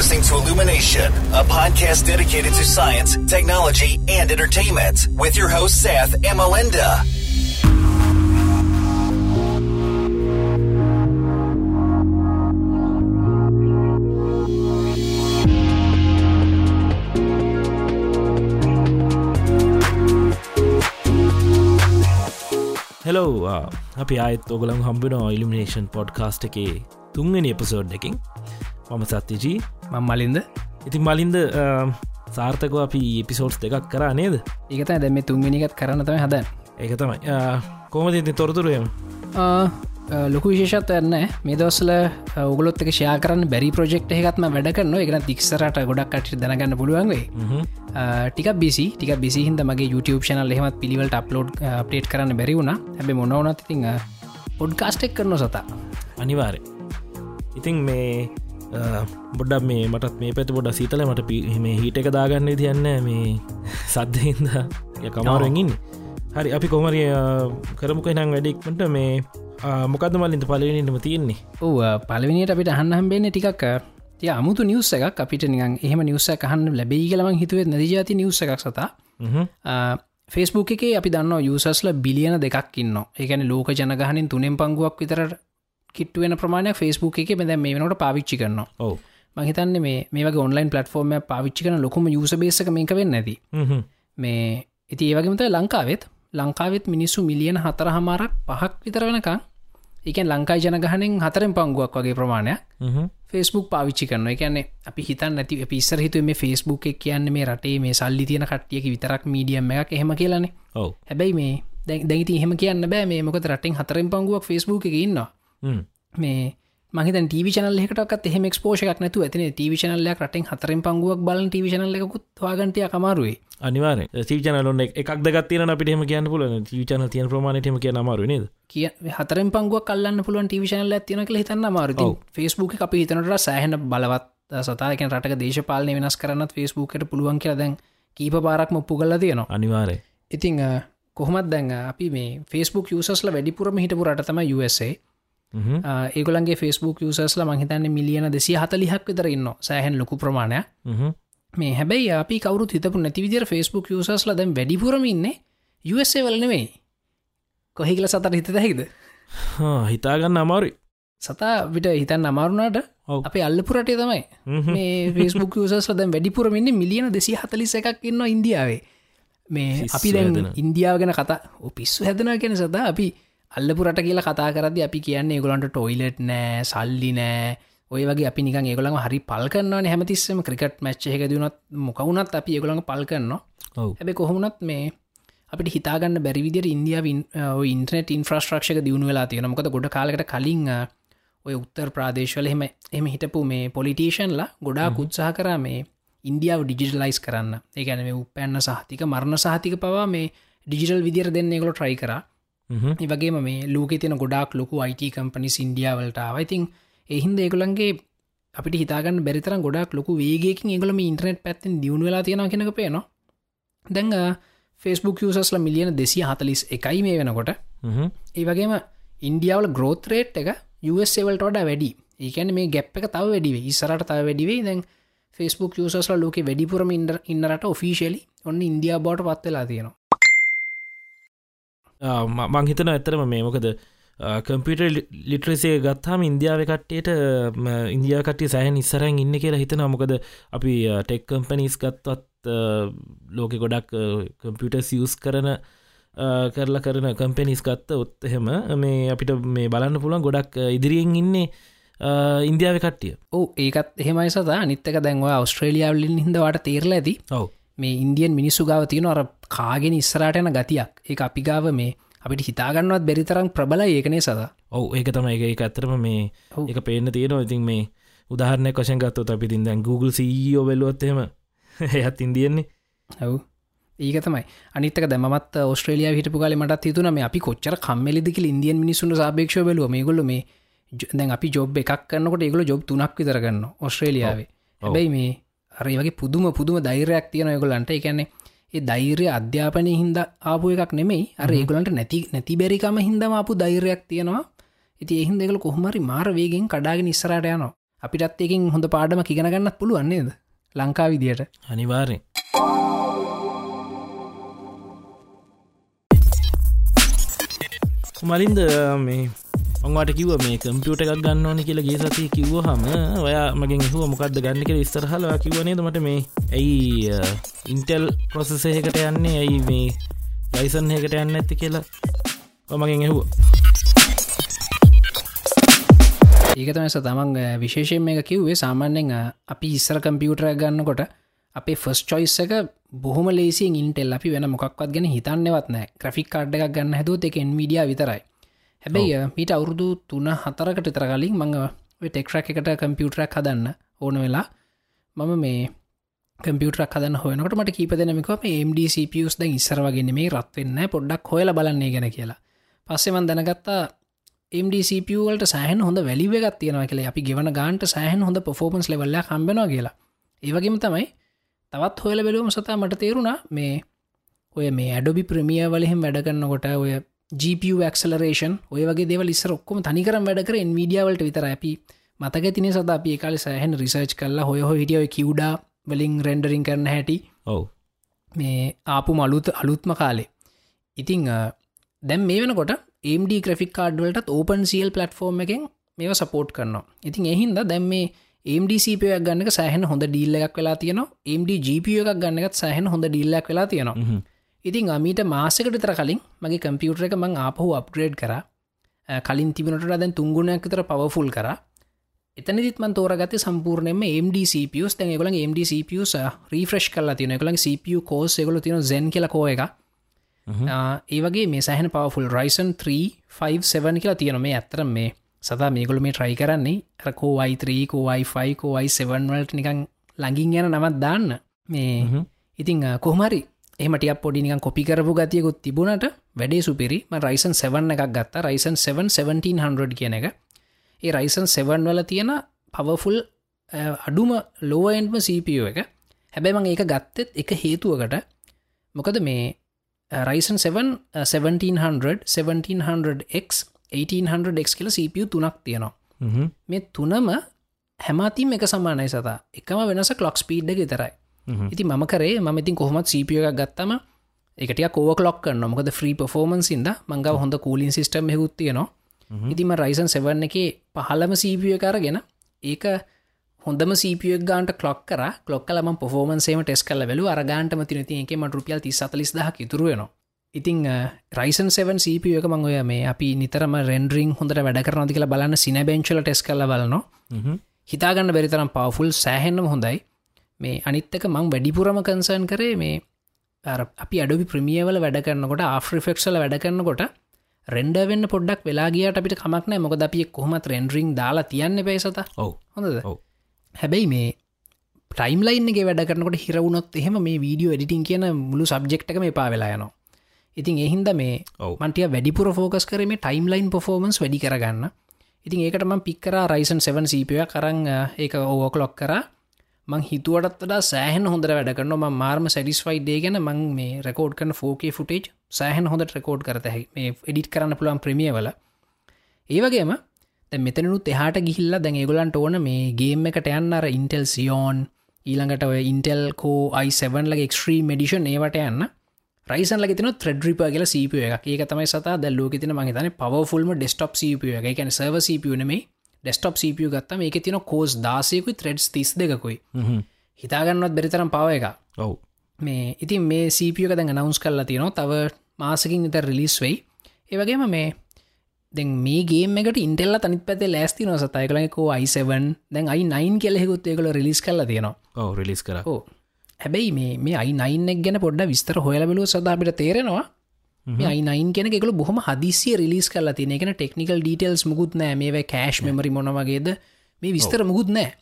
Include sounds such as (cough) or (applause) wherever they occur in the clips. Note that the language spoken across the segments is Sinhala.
listening to Illumination, a podcast dedicated to science, technology, and entertainment with your host, Seth and Melinda. Hello අපි අයත් ඔගලම් හම්බෙන ඉල්ිමිනේෂන් පොඩ්කාස්ට් එකේ තුන්ගෙන එපසෝඩ් එකින් මම සත්‍යජී මං මලින්ද. ඉතින් මලින්ද සාර්ථකව අපි එපිසෝඩ්ස් දෙකක් කරා නේද? ඒකත දැම තුන්ගනිකත් කරන්නතම හද ඒක තමයි. කෝමති ඉති තොරතුරයම ලොකු විශේෂත් ඇන්න මේ දවසල උගලොත් එක ෂයා කරන්න බැරි ප්‍රජෙක්් එකත්ම වැඩ කරන්න එක දික්සරට ගොඩක් කට දැනගන්න පුළුවන්ගේ ටික බිසි ටික බිසි හිද මගේ YouTube චනල් එහෙමත් පිළිවලට අප්ලෝඩ් අප්ටේට් කරන්න බැරි වුණ. හැබ මොනවනත් ඉතිං පොඩ්කාස්ටෙක් කරන සතා. අනිවාරය ඉතිං මේ බොඩ්ඩක් මේ මටත් මේ පැත බොඩ සීතල මට පිම හිට එක දාගන්න තියන්න මේ සද්ධහින්ද කමාරුවගින් හරි අපි කොමරිය කරමුක නං වැඩෙක්මට මේ මොකද මලින්ට පලවෙනිටම තියෙන්නේ? ඕ පලවිනිට අපිට අහන්න හම්බෙන්නේ ටිකක් තිය අමුතු නිවස එකක්. අපිට නිගන් එහෙම නිවස කහන්න ලැබයි කියලම හිතුවත් නදිජාති නිවස එකක් සතා. ෆෙස්බුක් එකේ අපි දන්න යුසස්ල බිලියන දෙකක් ඉන්න එකන ලෝක ජනගහනින් තුනෙන් පංගුවක් විතර කිට්ුවෙන ප්‍රමාණය ෆෙස්බුක් එක මෙද මේ වනට පාවිච්චි කරන්න ඕ මහිතන්න මේ මේ ඔන්ලයින් පලටෆෝර්ම පාවිච්චි කන ලොකුම යුස බේසක මේක වෙන්න ඇති මේ ඉති ඒවගේමත ලංකාවෙත්. ලංකාවෙත් මිනිස්සු මිලියන හතර හමාරක් පහක් විතර වෙනකං එකන් ලංකායි ජනගහනෙන් හතරෙන් පංගුවක් වගේ ප්‍රමාණයක් ෆෙස්බුක් පාවිච්චි කරන එකන්නේ අපි හිතන් නැති පිස්සර හිතු මේ ෆෙස්බුක් එක කියන්න මේ රටේ මේ සල්ලි තියෙන කට්ටියක විතරක් මීඩියම් එකක්. එහෙම කියලන්නේ හැබැයි මේ දැගති එහෙම කියන්න බෑ. මේ මොක රටෙන් හතරෙන් පංගුවක් ෆෙස්බුක් එක ඉන්නවා මේ මහිත ටව චනල් එකට එහම ක්ස්පෝෂක් නැතු ඇතින ටව චනල්ලයක් රටෙන් හතරෙන් පංගුවක් බලන් ටව චනල්ල එකකුත් වාගන්ටය කමාරුවේ අනිවාර චනල එකක් දගත්තින අපිටම කියන්න පුල චන තියන ප්‍රමාණටම කිය අමාරු නද? කිය හතරෙන් පංගුවක් කල්ලන්න පුළුවන් ටව චනල ඇතින කළ හිතන්න මාරු ෆස්බුක් අපි හිතනට සෑහන බලවත් සතායක රටක දේශපාලන වෙනස් කරන්නත් ෆස්බුකට පුළුවන් කියර දැන් කීප පාරක්ම ඔප්පු කල්ල තියෙනවා. අනිවාරය ඉතිං කොහමත් දැන් අපි මේ ෆස්බුක් යුසස්ල වැඩිපුරම හිටපු රටතම USA ඒගොලන්ගේ ෆස්බුක් යුසස්ල මහිතන්න මිලියන දෙසිය හතලිහක් විතර ඉන්න සෑහන් ලොකු ප්‍රමාණය මේ හැබැයි අපි කවරු හිතපු නැති විදිර ෆස්බුක් යුසස්ල දැම් වැඩිපුරම ඉන්න USA වලනෙවෙයි කොහිගල සතර හිත හැකිද හිතාගන්න අමාරුයි. සතා විට හිතන් අමාරුණට අප අල්ලපුරටේ තමයි. මේ ෆස්බුක් යුසස්ල දැම් වැඩිපුරමන්න මිලියන දෙසි හතලිස එකක් ඉන්න ඉන්දියාවේ. මේ අපි දැන් ඉන්දියාව ගැන කතා පිස්සු හැදන කියෙන සතා අපි අල්ලපුරට කියලා කතා කරද අපි කියන්නේ ගොලන්ට ටොයිලට් නෑ සල්ලි නෑ. ඔය වගේ අපි නික ඒගොළන් හරි පල් කරන්නවන හැමතිස්සම ක්‍රිකට් මච්ච එක දුනත් මොකවුනත් අපි ඒගොළඟ පල් කරන්න හැබ කොහොමුණත් මේ අපිට හිතාගන්න බැරිවිදිර ඉන්දියාව ඉන්ටනෙට ඉන්ෆ්‍රස්ට්‍රක්ෂක දියුණු වෙලා තියෙන මොකද ගොඩ කාලකට කලින් ඔය උත්තර ප්‍රාදේශවල එහෙම එම හිටපු මේ පොලිටේෂන්ලා ගොඩා උත්සාහ කරා මේ ඉන්දියාව ඩිජිටලයිස් කරන්න. ඒගැන මේ උපැන්න සහතික මරණ සහතික පවා මේ ඩිජිටල් විදිර දෙන්නේ ගොල ට්‍රයි කරා ඒවගේම මේ ලෝක තියන ගොඩක් ලොකු අයිට කම්පනි ඉන්ඩියාවලට අවයිතින් එහින්ද ඒගොලන්ගේ අපිට හිතාගන්න බැරිතර ගොඩක් ලොකු වේගකින් ඒගලම ඉන්ටනෙට් පැත්තින් දියුණු වෙලා තියෙන කෙනක පේනවා. දැඟ ෆෙස්බුක් යසස්ල මිලියන දෙසිය හතලිස් එකයි මේ වෙනකොට. ඒවගේම ඉන්ඩියාවල ග්‍රෝත්‍රේට් එක USවල්ට වඩා වැඩි. ඒකැන මේ ගැප් එක තව වැඩිවේ ඉස්සරට තව වැඩිවේ දැන් ෆෙස්බුක් යසස්ල ලෝක වැඩිපුරම ඉන්නරට ඔෆිසිලි ඔන්න ඉන්ඩියා බෝට පත්වෙලා තියෙනවා මං හිතන ඇතරම මේ මොකද කම්පිට ලිට්‍රසේ ගත්තාම ඉන්දියාව කට්ටේට ඉන්දියා කටේ සෑහන් ඉස්සරන් ඉන්න කියලා හිතන මොකද අපි ටෙක් කම්පනීස් ගත්වත් ලෝකෙ ගොඩක් කම්පියුට සියස් කරන කරලා කරන කම්පෙනිස් ගත්ත ඔත් එහෙම මේ අපිට මේ බලන්න පුළන් ගොඩක් ඉදිරියෙන් ඉන්නේ ඉන්දියාව කට්ටිය. ඕ ඒකත් එහෙමයි සතා. නිත්තක දැන්වා අවස්ට්‍රේලියාවලින් හිදවාට තේරලා ඇති. ඔව මේ ඉන්දියන් මිනිස්සු ගාව තියෙන අර කාගෙන ඉස්සරට යන ගතියක්. ඒ අපි ගාව මේ අපිට හිතාගන්නවත් බැරිතරම් ප්‍රබල ඒකනේ සද? ඔව ඒක තම එක ඇතරම මේ එක පේන්න තියෙනවා. ඉතින් මේ උදාහරණය කොෂන් ගත්තොත් අපි තින් දැන් Google සීෝ වෙලුවොත්තෙම (laughs) එයත් ඉන්දියන්නේ. ඇව් ඒක තමයි. අනිතක දැමත් ස්ට්‍රේලිය හිටපු කාල මට හිතුන මේ අපි කොච්චර කම්මලිදික ඉන්දියන් මිනිසුන් සාපේක්ෂ බැලුව. මේ ගොල්ල මේ දැන් අපි ජොබ් එකක් කන්නකොට ඒගල ජොබ් තුනක් විතරගන්න ඔස්ට්‍රේලියාවේ හැබැයි මේ අරේ වගේ පුදුම පුදුම දෛරයක් තියෙන යගොලන්ට එකන්නේ ඒ දෛර්ය අධ්‍යාපනය හින්ද ආපු එකක් නෙමෙයි. අර ඒගොලන්ට නැති නැති බැරිකම හින්දම අපපු දෛරයක් තියෙනවා. ඉති එහින් දෙකල කොහමරි මාර වේගෙන් කඩාගෙන ඉස්සරට යනවා. අපිටත් එකින් හොඳ පාඩම කිගෙන ගන්නත් පුළුවන්නේද ලංකා විදියට. අනිවාරෙන් මලින්ද මේ ඔන්වාට කිව මේ කම්පියට එකක් ගන්න ඕනි කියලා ගේ සති කිව්ව හම ඔයා මගෙන් හුව මොකක්ද ගන්න කියල ස්තරහලවා කිවනේද මට මේ ඇයි ඉන්ටෙල් ප්‍රොසෙසයකට යන්නේ ඇයි මේ ලයිසන් එකට යන්න ඇති කියලා මගෙන් ඇහුව. ඒකතමස තමන් විශේෂයෙන් එක කිව්වේ සාමාන්‍යෙන් අපි ඉස්සර කම්පියුටර ගන්නකොට අපේ ෆස් චොයිස් එක බොහොම ලේසින් ඉන්ටෙල් අපි වෙන මොක්වත් ගැන හිතන්නවත් නෑ ග්‍රෆික් කාඩ් එකක් ගන්න හැදුව එක එන්විඩිය විතරයි. හැබැයි මීට අවුරුදු තුන හතරකට තර කලින් මඟ ටෙක්රක් එකට කම්පියුටරක් හදන්න ඕන වෙලා මම මේ කම්පියුටරක් හදන්න හොයනකට මට කීප දෙනමික MDCPස් ද ඉස්සර වගෙන මේ රත්වෙන්න පොඩ්ඩක් හොයල බලන්නේ ගැන කියලා. පස්සෙමන් දැනගත්තා MDCPවලට සෑහන් හොඳ වැලිවගත් තියෙනවා කියලා. අපි ගෙවන ගාන්ට සෑහන් හොඳ පොෆෝමන්ස් ලෙවල්ල කම්බෙනවා කියලා. ඒවගේම තමයි තවත් හොයල බැලුවම සතා මට තේරුණා මේ ඔය මේ ඇඩොබි ප්‍රමිය වලහෙම වැඩගන්නකොට ඔය GPU ක්සලරේෂන් ඔය වගේ දෙව ලිස්සර ඔක්කොම තනිකරම් වැඩ කර විඩියාවලට විතර අපි මතක තින සද අපි කාල සෑහන් රිසර්ච් කල්ලා හොය හිටියව කිව්ඩා වලින් රෙන්ඩරින් කරන හැටි. ඔව. මේ ආපු මලුත අලුත්ම කාලේ. ඉතිං දැම් මේ වෙනකොට AMD ක්‍රෆික් කාඩ්වලට ඕපන් සිල් පලටෆෝර්ම් එකෙන් මේ සපෝට් කරනවා. ඉතින් එහින්ද දැම් මේ AMDCපයක් ගන්නක සෑහන හොඳ ඩීල්ල එකක් වෙලා තියනවා. AMD GPU එකක් ගන්නකත් සෑහන හොඳ ඩිල්ලක් වෙලා තියෙනවා ඉතින් අමීට මාසකට තර කලින් මගේ කම්පියුටර එක මං ආපහු අප්ග්‍රේඩ් කර. කලින් තිබනට දැන් තුංගුණයක් තර පවෆුල් කර. එතනදිත් මන් තෝරගත සම්පූර්ණයම MDCPස් තැන් ගල MDCPස් රීෆ්‍රෙෂ් කල තින කළ CPU කෝස් එගල තින ဇ ැන් කියලකෝ එක ඒවගේ මේ සහන පවෆුල් රයිසන් 357 කියලා තියෙන මේ ඇත්තර මේ සතා මේගොල මේ ට්‍රයි කරන්නේ. රකෝවයි 3 කෝවයි5 කෝවයි 7 වලට නිකං ලඟින් යන නමත් දාන්න. මේ ඉතිං කොහමරි එමටිය පොඩිනිකන් කොපි කරපු ගතියකුත් තිබුණට වැඩේ සුපිරි. රයිසන් 7 එකක් ගත්තා. රයිසන් 7 1700 කියන එක. ඒ රයිසන් 7 වල තියෙන පවෆුල් අඩුම ලෝවන්ම CPU එක. හැබැයිමං ඒක ගත්තෙත් එක හේතුවකට. මොකද මේ රයිසන් 7 1700 1700x 1800x කියල CPU තුනක් තියෙනවා. මේ තුනම හැමතිම් එක සමානයි සතා. එකම වෙනස කලොක් ස්පීඩ් එක තරයි ඉති ම කරේ ම ඉතින් කොහොමත් සීපිය එකක් ගත්තම එකට කෝව ලොක් කරන්න මොකද ්‍රී පෆෝමන්සින්ද මංගව හොඳ කූලින් සිිටම් හෙකුත් තියනවා. ඉතිම රයිසන් සෙවන්න එක පහලම සීපිය කරගෙන ඒක හොඳම සීපියක් ගාන්ට කලොක් කර. ලොක් කලම පොෆෝමන්සේම ටෙස් කල වැලු අරගාන්ටම තින තියක ම රුපියල් ති සතලිස් දහ ඉතුරුවනවා ඉතිං රයිසන් 7 සීපිය එක මංගොය මේ අපි නිතරම රෙන්ඩරිං හොඳට වැඩ කරනති කියලා බලන්න සින බෙන්චල ටෙස් කල බලනවා. හිතාගන්න බැරිතරම් පවෆුල් සෑහෙන්න්නම හොඳයි මේ අනිත්තක මං වැඩිපුරම කන්සර්න් කරේ මේ අපි අඩුි ප්‍රමියවල වැඩ කරන්නකොට ආෆ්‍රිෆෙක්ෂල වැඩ කරන්නකොට රෙන්ඩ වෙන්න පොඩ්ඩක් වෙලාගේට අපිට කමක්නෑ මොකද අපි කොහමත් රෙන්ඩරිං දාලා තියන්න පේසත හොඳද? හැබැයි මේ ටයිම්ලයින්ගේ වැඩ කරනකට හිරවුණොත් එහෙම මේ වීඩියෝ එඩිටින් කියන මුළු සබ්ෙක්්ක මේ පා වෙලා යනවා. ඉතින් එහින්ද මේ මන්ටිය වැඩිපුර ෆෝකස් කරම ටයිම්ලයින් පොෆෝමන්ස් වැඩි කරගන්න. ඉතින් ඒකටම පික්කර රයිසන් 7 සීපය කරන්න ඒක ඕෝක ලොක් කරා මං හිතුවටත් වඩා සෑහන් හොඳ වැඩ කරන ම මාර්ම සැඩිස්වයි ඩේ ගැන මං මේ රකෝඩ් කන ෆෝකේ ෆුටේජ් සෑහන් හොඳ රකෝඩ් කරත මේ එඩිට් කරන්න පුළුවන් ප්‍රමිය වල. ඒවගේම මෙතනුත් එහට ගිහිල්ල දැන් ඒගොලන්ට ඕන මේ ගේම් එකට යන්න. අර ඉන්ටෙල් සියෝන් ඊළඟට ඔය ඉන්ටෙල් කෝ අයිසවන් ලගේ එක්ස්ත්‍රී මඩිෂන් ඒවට යන්න. රයිසන් ලග තින ත්‍රෙඩ්‍රිප කියල සීපිය එක ඒක තමයි සතා දැල්ලෝක තින මහිතන පවෆුල්ම ඩෙස්ටප් සීපිය එක එකැන සර්ව සීපියනේ ඩෙස්ටප් CPU ගත්තම එක තින කෝස් දාසයකුයි ත්‍රෙඩ්ස් තිස් දෙකුයි හිතාගන්නවත් බෙරිතරම් පව එක ඔවු. මේ ඉතින් මේ එක දැන් නවුන්ස් කල්ලා තියනවා. තව මාසකින් නිත රිලිස් වෙයි. ඒවගේම මේ දැන් මේගේ එකට ඉන්ටෙල්ල තනිත් පැතේ ලෑස්ති නො සතය. කලකෝ අයිසවන් දැන් අයි නයින් කෙලෙකුත් ඒකල රිලිස් කල්ල තියෙනවා. රිලිස් කර. හැබැයි මේ මේ අයි නයින්නෙක් ගැන පොඩ්ඩ විස්තර හොයලබලු සදාපිට තේරෙනවා අයිනයින් කෙන එකකු බොහම හදිසිය රිලිස් කල තින එකන ටෙක්නිකල් ඩීටල්ස් මුකුත් නෑ මේ කෑශ් මෙමරි මොනවගේද මේ විස්තර මුකුත් නෑ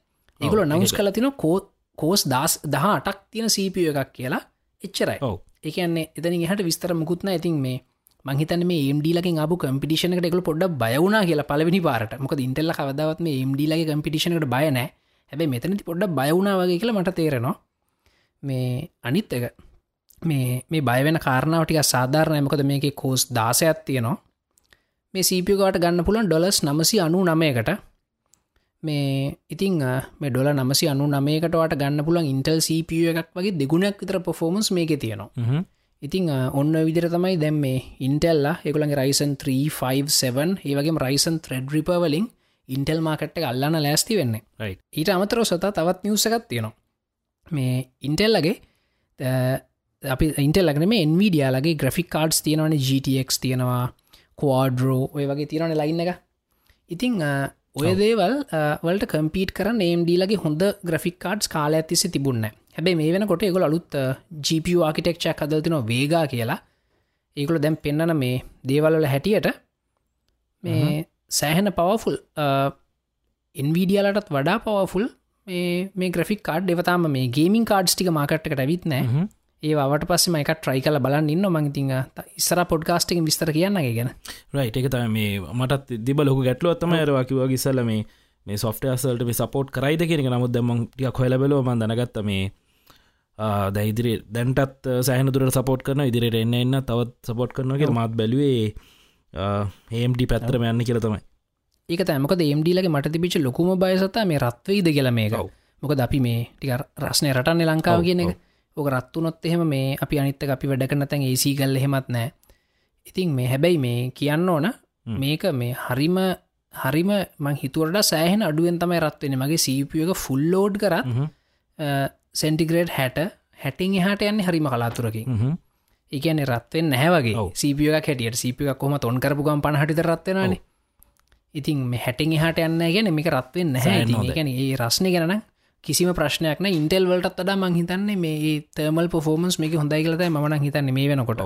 ඒකුල නවස් කල තින කෝ කෝස් දස් දහ අටක් තියෙන සීපිය එකක් කියලා. එච්චරයි. එකන්නේ එතනි හට විස්තර මුකුත්න ඇතින් මේ මහිතන මේ ඒම්ඩීලකින් අප කම්පිටිෂනකට එකකු පොඩ බයවුණ කියලා පලවෙනි පාරට. මොක ඉන්ටෙල්ල කවදවත් මේ ඒම්ඩීලගේ කම්පිටිෂනකට බයනෑ හැබයි මෙතනති පොඩ්ඩ බයවුණ වගේ කියලා මට තේරෙනවා. මේ අනිත් එක මේ මේ බයවෙන කාරණාවටික සාධාරණය. මොකද මේක කෝස් දාසයක් තියෙනවා. මේ සීපිකාට ගන්න පුළන් ඩොලස් නමසි අනු නමයකට මේ ඉතිං මේ ඩොල නමසි අනු නමයකටට ගන්න පුලන් ඉන්ටල් CPU එකක් වගේ දෙගුණක් විතර පොෆෝමන්ස් මේක තියෙනවා. ඉතිං ඔන්න විදිර තමයි දැම් මේ ඉන්ටෙල්ල එකුළගේ රයිසන් 357 ඒවගේ රයිසන් ත්‍රෙඩ් රිපවලින් ඉන්ටෙල් මාකට්ට අල්ලන්න ලෑස්ති වෙන්න. ඊට අමතරෝ සත තවත් නිවසකත් තියෙනවා. මේ ඉන්ටෙල්ලගේ අපි ඉන්ටෙල්ලගන මේ එන්වීඩියාලගේ ග්‍රෆික් කාඩ්ස් තියෙනවන GTX තියෙනවා කෝඩරෝ ඔය වගේ තියෙනවන ලයින්න එක. ඉතිං ඔය දේවල් වලට කම්පීට කර නේම්ඩීලගේ හොඳ ග්‍රෆික් කාඩ්ස් කාල ඇතිසි තිබුන්න හැබැයි මේ වෙනකොට ඒගොල අලුත් GPU ආකිටෙක්ෂ කදල්තින වේගා කියලා. ඒකුල දැම් පෙන්න්නන මේ දේවල්වල හැටියට මේ සෑහෙන පවෆුල් ඉන්වීඩියලටත් වඩා පවෆුල් මේ ග්‍රෆික් කාඩ් එවතාම මේ ගේමින් කාඩ්ස් ටික මාකට්කට ඇවිත් නෑ ඒවට පස්සම එක ට්‍රයි කල බලන්න ඉන්න මංතිං ඉස්සර පොඩ්කාස්ටික් විස්තර කියන්න ගැන. රයිට එක තම මේ මටත් දිබ ලොක ගැටලුවත්තම ඇරවාකිව ගිසල මේ මේ සොෆ්ට අසල්ට මේ සපෝට් කරයිද කියෙන නමුත් දම ටික කොල බලව. ම දැනගත්ත මේ දැයිදිරි දැන්ටත් සෑහන දුරට සපෝට් කරන ඉදිරියට එන්න එන්න තවත් සපෝට් කරනගේ මත් බැලුවේ ඒම්ඩි පැත්තරම යන්න කියල තමයි. ඒක තෑමක ඒම්ඩිලගේ මට තිබිච ලොකුම බයසතා මේ රත්වයිද කියල මේකව මොක අපි මේ ටික රස්නය රටන්නේ ලංකාව කියන එක ඕක රත්තුනොත් එහෙම මේ අපි අනිත්තක අපි වැඩ කරන තැන් ඒසී කල්ල හෙමත් නෑ. ඉතින් මේ හැබැයි මේ කියන්න ඕන මේක මේ හරිම හරිම මං හිතුවරට සෑහෙන අඩුවෙන් තමයි රත්වෙන මගේ සීපියක ෆුල්ලෝඩ් කරත් සෙන්ටිග්‍රේඩ් හැට හැටිං එහට යන්නේ හරිම කලාතුරකින්. ඒකන රත්වෙන් නැහැවගේ සීපියක හැටියට. සීපික කොම තොන් කරපුගම් පණහට රත්වෙනනේ ඉතින් මේ හැටිං එහට යන්න ගැන මේක රත්වෙන් නැහැ ගැන ඒ රස්නය ගැන කිසිම ප්‍රශ්නයක්න ඉන්ටෙල් වලටත් අඩා මං හිතන්නේ මේ තර්මල් පොෆෝමන්ස් මේක හොඳයි කලත මන හිතන්න මේ වෙනකොට.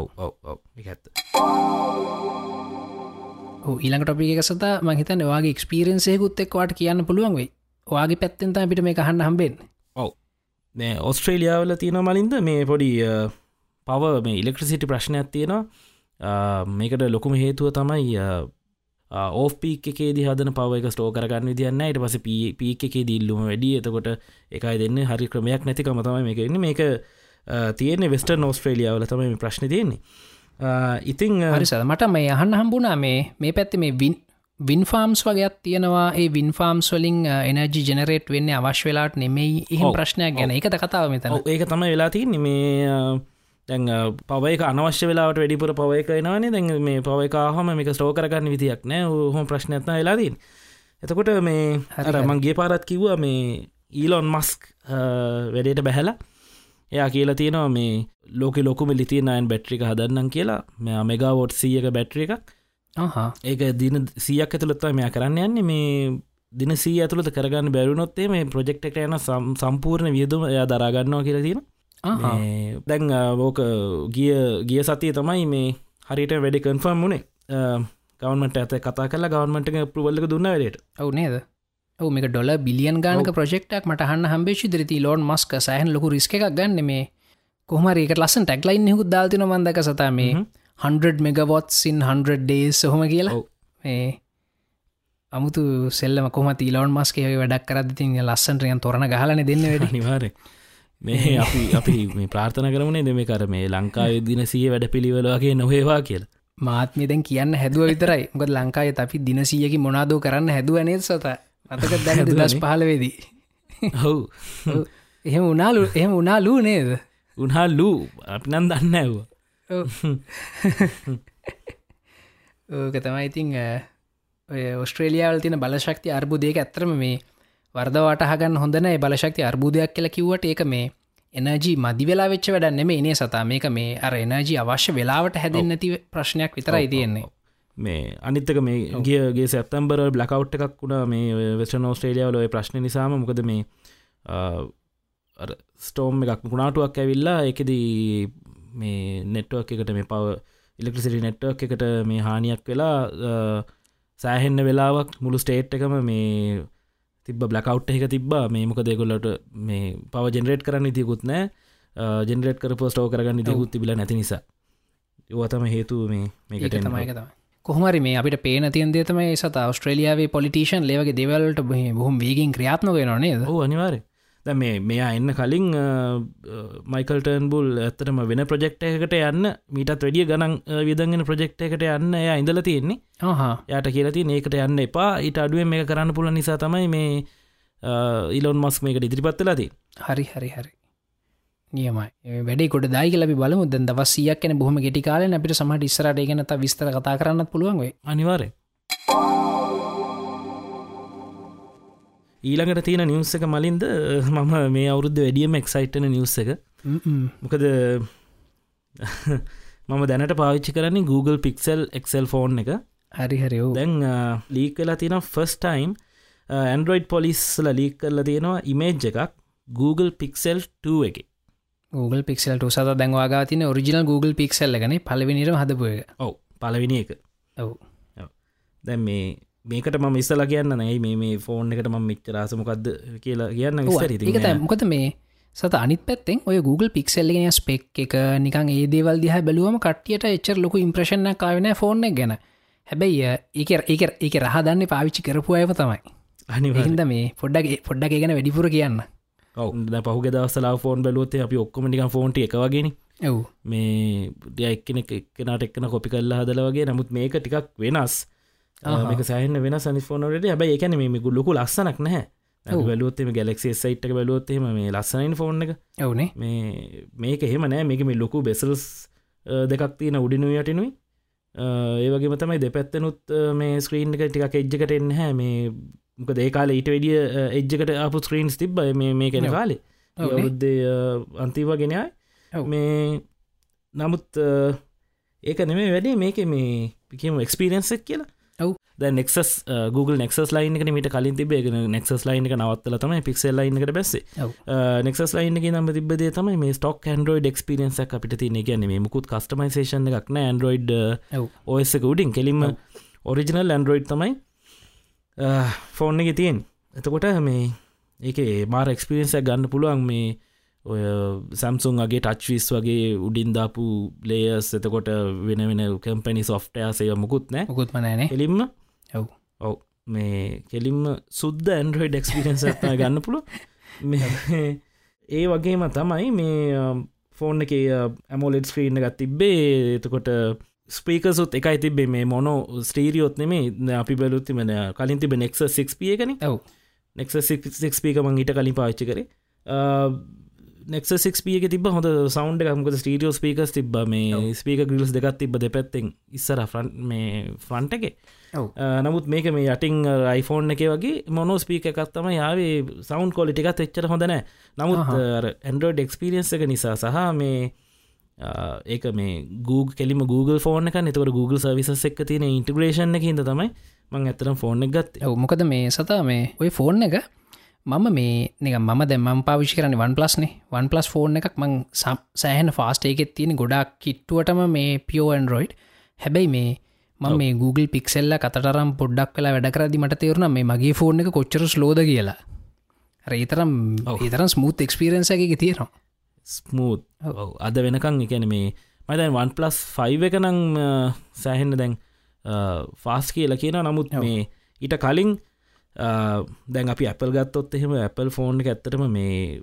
ඊළඟ ටොපි එක සත මහිතන වගේ ක්ස්පිරන්සයකුත් එක්වාට කියන්න පුළුවන් වෙයි. වගේ පැත්තෙන්ත අපිට මේ කහන්න හම්බෙන් ඔව. ඔස්ට්‍රේලියාවල තියෙන මලින්ද මේ පොඩි පව මේ ඉලෙක්ට්‍රසිටි ප්‍රශ්නයක් තියෙනවා. මේකට ලොකුම හේතුව තමයි ඕපීක් එකේ හදන පව එක ස්ටෝ කරගන්න විදින්න ට පස පීක් එකේ දිල්ලුම වැඩි. එතකොට එකයි දෙන්න හරි ක්‍රමයක් නැතිකම තමයි මේක එන්න මේක තියෙන වෙස්ට නෝස්ට්‍රේලියාවල තමයි ප්‍රශ්න තියෙන්නේ. ඉතිං හරිස මට මේ අහන්න හම්බුණා මේ මේ පැත්ති මේ වින් වින්ෆාම්ස් වගේත් තියෙනවා. ඒ වින්ෆාම්ස් වලින් එනජි ජනරේට් වෙන්න අවශ්‍ය වෙලාට නෙමෙයි. එහම ප්‍රශ්නයක් ගැන. එකත කතාව මෙතන? ඒක තමයි වෙලා තියන්නේ. මේ දැන් පවයක අනවශ්‍ය වෙලාට වැඩිපුර පවයක එනවානේ. දැන් මේ පවයකාහම මේක ස්ටෝ කරගන්න විදියක් නෑ. හොම ප්‍රශ්නයත්න වෙලාදීන් එතකොට මේ හර මංගේ පාරත් කිව්වා මේ ඊලොන් මස්ක් වැඩේට බැහැලා. එයා කියලා තියෙනවා මේ ලෝක ලොකුම ලිතිනයන් බැට්‍රික හදන්නම් කියලා. මෙයා මෙගවෝට් සියක බැට්‍රිය එකක්. ඒක දින සියක් ඇතුළත්ව මෙයා කරන්න යන්නේ. මේ දින සී ඇතුළට කරගන්න බැරුණොත්තේ මේ ප්‍රජෙක්් එක යන සම්පූර්ණ වියදුම එයා දරාගන්නවා කියලා තියෙන දැන් ඕක ගිය ගිය සතිය තමයි මේ හරිට වැඩි කන්ෆර්ම් වුණේ. ගවන්මට ඇත කතා කලා ගවන්මට පුවල්ලක දුන්න වැඩට. ඔවු නේද? ඔ මේක ඩොල බිලියන් ගානක ප්‍රෙක්ටක් මට හන්න හම්බේශි දරති ලෝන් මස්ක සහන් ලොකු රිස්ක එකක් ගන්න මේ කොහමරේක ලස්සන් ටැක්ලයින් හුත් දාතින මන්දක සතා මේ 100 මෙගවොත්සින් 100 ඩේස් සොහම කියලා. මේ අමුතු සෙල්ලම කොම තිීලවන් මස්කේ වැඩක් කරදතින් ලස්සන්ටයන් තොරණ ගහලන දෙන්න වැඩ. නිවාරේ මේ අපි අපි මේ ප්‍රාර්ථන කරමනේ දෙම කර මේ ලංකාවේ දිනසිය වැඩ පිළිවෙලවාගේ නොහේවා කියලා. මාත්මය දැන් කියන්න හැදුව විතරයි. මොකද ලංකාය අපි දිනසීයකි මොනාදෝ කරන්න හැදුව නේත් සත? අතක දැන දස් පහලවෙදී හව් එහෙම උනාලු එහෙම උනාලූ නේද? උනා ලූ අපි නන් දන්න ඇව ඕක තමයි ඉතිං ඔස්ට්‍රේලියාවල් තින බලශක්ති අර්බුදයක ඇත්තරම මේ වර්දවාට හගන්න හොඳන බලශක්ති අර්බුදයක් කියල කිවට ඒක මේ එනජී මදි වෙලා වෙච්ච වැඩන්න මේ එනේ සතා. මේක මේ අර එනජී අවශ්‍ය වෙලාවට හැදෙන් නැති ප්‍රශ්නයක් විතරයි තියෙන්නේ. මේ අනිත්තක මේ ගියගේ සැත්තම්බර බ්ලකවට් එකක් වුණා. මේ වෙස්ට නෝස්ට්‍රේලියාවල ඔය ප්‍රශ්න නිසාම මොකද මේ ස්ටෝම් එකක් පුුණාටුවක් ඇවිල්ලා එකදී මේ නෙට්ුවක් එකට මේ පව ඉලෙක්ට්‍රසිටි නෙට්වක් එකට මේ හානියක් වෙලා සෑහෙන්න වෙලාවක් මුළු ස්ටේට් එකම මේ තිබ බ්ලකවට් එක තිබා මේ මොක දෙකොල්ලට මේ පව ජෙනරේට් කරන්න ඉතිකුත් නෑ. ජෙනරේට් කර පෝස්ටෝ කරගන්න ඉතිකුත් තිබිල නැති නිසා. යවතම හේතු මේ මේකට තමයිකතම කොහමරි මේ අපිට පේන තියන් දේතම සත. ස්ට්‍රලියාවේ පොලිටේෂන් ලේවගේ දෙවලට බොහොම වීගින් ක්‍රියාත්මක නනේ හෝ අනිවාරය ද මේ මෙයා එන්න කලින් මයිකල්ටර්න් බුල් ඇත්තටම වෙන ප්‍රජෙක්් එකට යන්න මීටත් වැඩිය ගනන් විදගෙන ප්‍රජෙක්් එකට යන්න එය ඉඳල තියෙන්නේ. යට කියලති ඒකට යන්න එපා. ඊට අඩුවෙන් මේ කරන්න පුල නිසා තමයි මේ ඉලොන් මස් මේකට ඉදිරිපත්වෙලදී හරි හරි හරි. නියමයි. වැඩේ කොට දායි ලබි බලමු. ද දවසියක් කන බොහම ගෙටි කාලන අපිට සමට ඉස්සරට ගෙනත විස්තර කතා කරන්න පුළුවන්ගේ අනිවාරය ඊළඟට තියෙන නිවස් එක මලින්ද (laughs) මම මේ අවුරුද්ධ වැඩියම එක්සයිට්න නිවස් එක. මොකද (laughs) මම දැනට පාවිච්චි කරන්නේ Google පික්සල් එක්සල් ෆෝන් එක. හරි හරිෝ දැන් ලීක් කලා තියෙන ෆස් ටයිම් ඇන්ඩරෝයිඩ් පොලිස්ල ලීක් කරල තියෙනවා ඉමේජ් එකක් Google පික්සල් 2 එක. Google පික්සල් සත දැන්වාගා තින ඔරිජිනල් Google පික්සල් ගන පලවිනිට හදපුය ඔව පලවිනි එක. ඔව. දැන් මේ මේකට ම ඉස්සල කියන්න නයි මේ මේ ෆෝන් එකට ම මිච්චරාසමකක්ද කියලා කියන්න විස්තර මොකද මේ සත අනිත් පැත්තෙන් ඔය Google පික්සල්ලගෙන ස්පෙක් එක නිකන් ඒ දේවල් දිහ බැලුවම කටියට එච්චර ලොකු ඉම්ප්‍රශණ කාවන ෆෝන් ගැන. හැබැයි ඒක ඒක ඒක රහදන්න පාවිච්චි කරපු අයව තමයි. අනිහින්ද මේ පොඩ්ඩගේ පොඩ්ඩක් ගැන වැඩිපුර කියන්න. පහුග දවසලා ෆෝන් බලුවත්තේ අපි ඔක්කොමටික ෆෝන්ට එකවගෙන ඇව් මේ ඩිය එක්කෙන එක්කනට එක්කන කොපි කල්ලා හදල වගේ. නමුත් මේක ටිකක් වෙනස් මේක සෑහන වෙන සනිෆෝනට හැබයි එකන මේ ගුල්ලොකු ලස්සනක් නැහැ. බලුවත්තම ගැලක්සේ සයිට්ක බලුවත්තේම මේ ලස්සනයින් ෆෝන් එක. ඇවනේ මේ මේක එහෙම නෑ මේක මේ ලොකු බෙසල්ස් දෙකක් තියෙන උඩිනු යටිනුයි. ඒවගේ තමයි දෙපැත්තනුත් මේ ස්ක්‍රීන් එක ටිකක් එජ්ජකට එන්න හැ මේ මොක දේකාල ඊට වැඩිය එජ්ජකට අපපු ස්ක්‍රීන්ස් තිබ්බ. මේ කෙන කාලේ. අවුරුද්ධ අන්තිවා ගෙනයයි මේ නමුත් ඒක නෙමේ වැඩේ. මේක මේ පිකම එක්ස්පිරන්සක් කියලා ඔව්. නෙක්ස් Google නෙක්ස් ලයින් එක මට කලින් තිබේ නෙක්ස් ලයින් එක නවත්තල තමයි පික්සල් ලයින් එකට බැස්සේ. නෙක්ස් ලයින් එක නම තිබේ තමයි මේ ස්ටොක් හන්ඩරෝයිඩ් එක්ස්පිරන්සක් අපිට තින ගැන මේ මුකුත් කස්ටමයිසේෂන් එකක්න ඇන්ඩරෝයිඩ් ඔස උඩින් කෙලින්ම ඔරිජිනල් ඇන්ඩරෝයිඩ් තමයි ෆෝන් එක තියෙන් එතකොට මේ ඒක මාර එක්ස්පිරන්සක් ගන්න පුළුවන් මේ ඔය සැම්සුන්ගේ ටච්විස් වගේ උඩින්දාපු ලේයස් එතකොට වෙන වෙන කම්පනි සොෆ්ටය මුකුත් නෑ මුකුත් මනෑන එලින්ම ඔව්. ඔව්. මේ කෙලින්ම සුද්ද ඇන්ඩරෝයිඩ් එක්ස්පිරන්ස ගන්න පුළුව ඒ වගේම තමයි මේ ෆෝන් එක ඇමෝලෙඩ් ස්ක්‍රීන්න ගත් තිබ්බේ. එතකොට ස්පීකසුත් එකයි තිබේ මේ මොනෝ ස්ටීරියොත් නෙමේ අපි බැලුත්තිමන කලින් තිබ නෙක්ස සික්පිය කන ඔව්. නෙක්ස සික්ස්පීක මං ඊට කලින් පාච්චි කර නෙක්ස සික්පියක තිබ හොඳ සෞන්් එකමක ස්ටීරියෝ ස්පීකස් තිබ මේ ස්පීක ගිල්ස් දෙකත් තිබ දෙපැත්තෙන් ඉස්සර ෆ්‍රන්් මේ ෆ්‍රන්ට් එක. නමුත් මේක මේ යටිං රයිෆෝන් එක වගේ මොනෝ ස්පීක එකත්තම යාවේ සෞන්් කොලිටිකත් එච්චර හොඳනෑ නමුත් ඇන්ඩරෝඩ් එක්ස්පිරියන්ස් එක නිසා සහ මේ ඒක මේ Google කෙලිම Google ෆෝන එක නතවට Google සවිසස් එක් තියෙන ඉන්ටග්‍රේෂන් එක හිද තමයි මං ඇතරම් ෆෝන් එක ගත් මොකද මේ සතා මේ ඔය ෆෝන් එක මම මේ නික මම දැම පාවිශි කරන වන් පලස්නේ වන් පලස් ෆෝන් එකක් මං සෑහන ෆාස්ට එකෙත් තියෙන ගොඩක් කිට්ටුවටම මේ පියෝන්රෝයිඩ් හැබැයි මේ මම මේ Google පික්සෙල්ල කතරම් පොඩ්ඩක් කලා වැඩ කරදි මට තේරුණ මේ මගේ ෆෝන් එක කොච්චර ස්ලෝද කියලා. රේතරම් ඒතරම් ස්මූත් එක්ස්පිරන්ස එක තියෙනවා. ස්මූත් අද වෙනකං එකන මේ මතන් වන් පලස් ෆයිව එක නං සෑහෙන්න දැන් ෆාස් කියලා කියන නමුත් මේ ඊට කලින් දැන් අපි Apple ගත්තොත් එහෙම Apple ෆෝන් එක ඇත්තටම මේ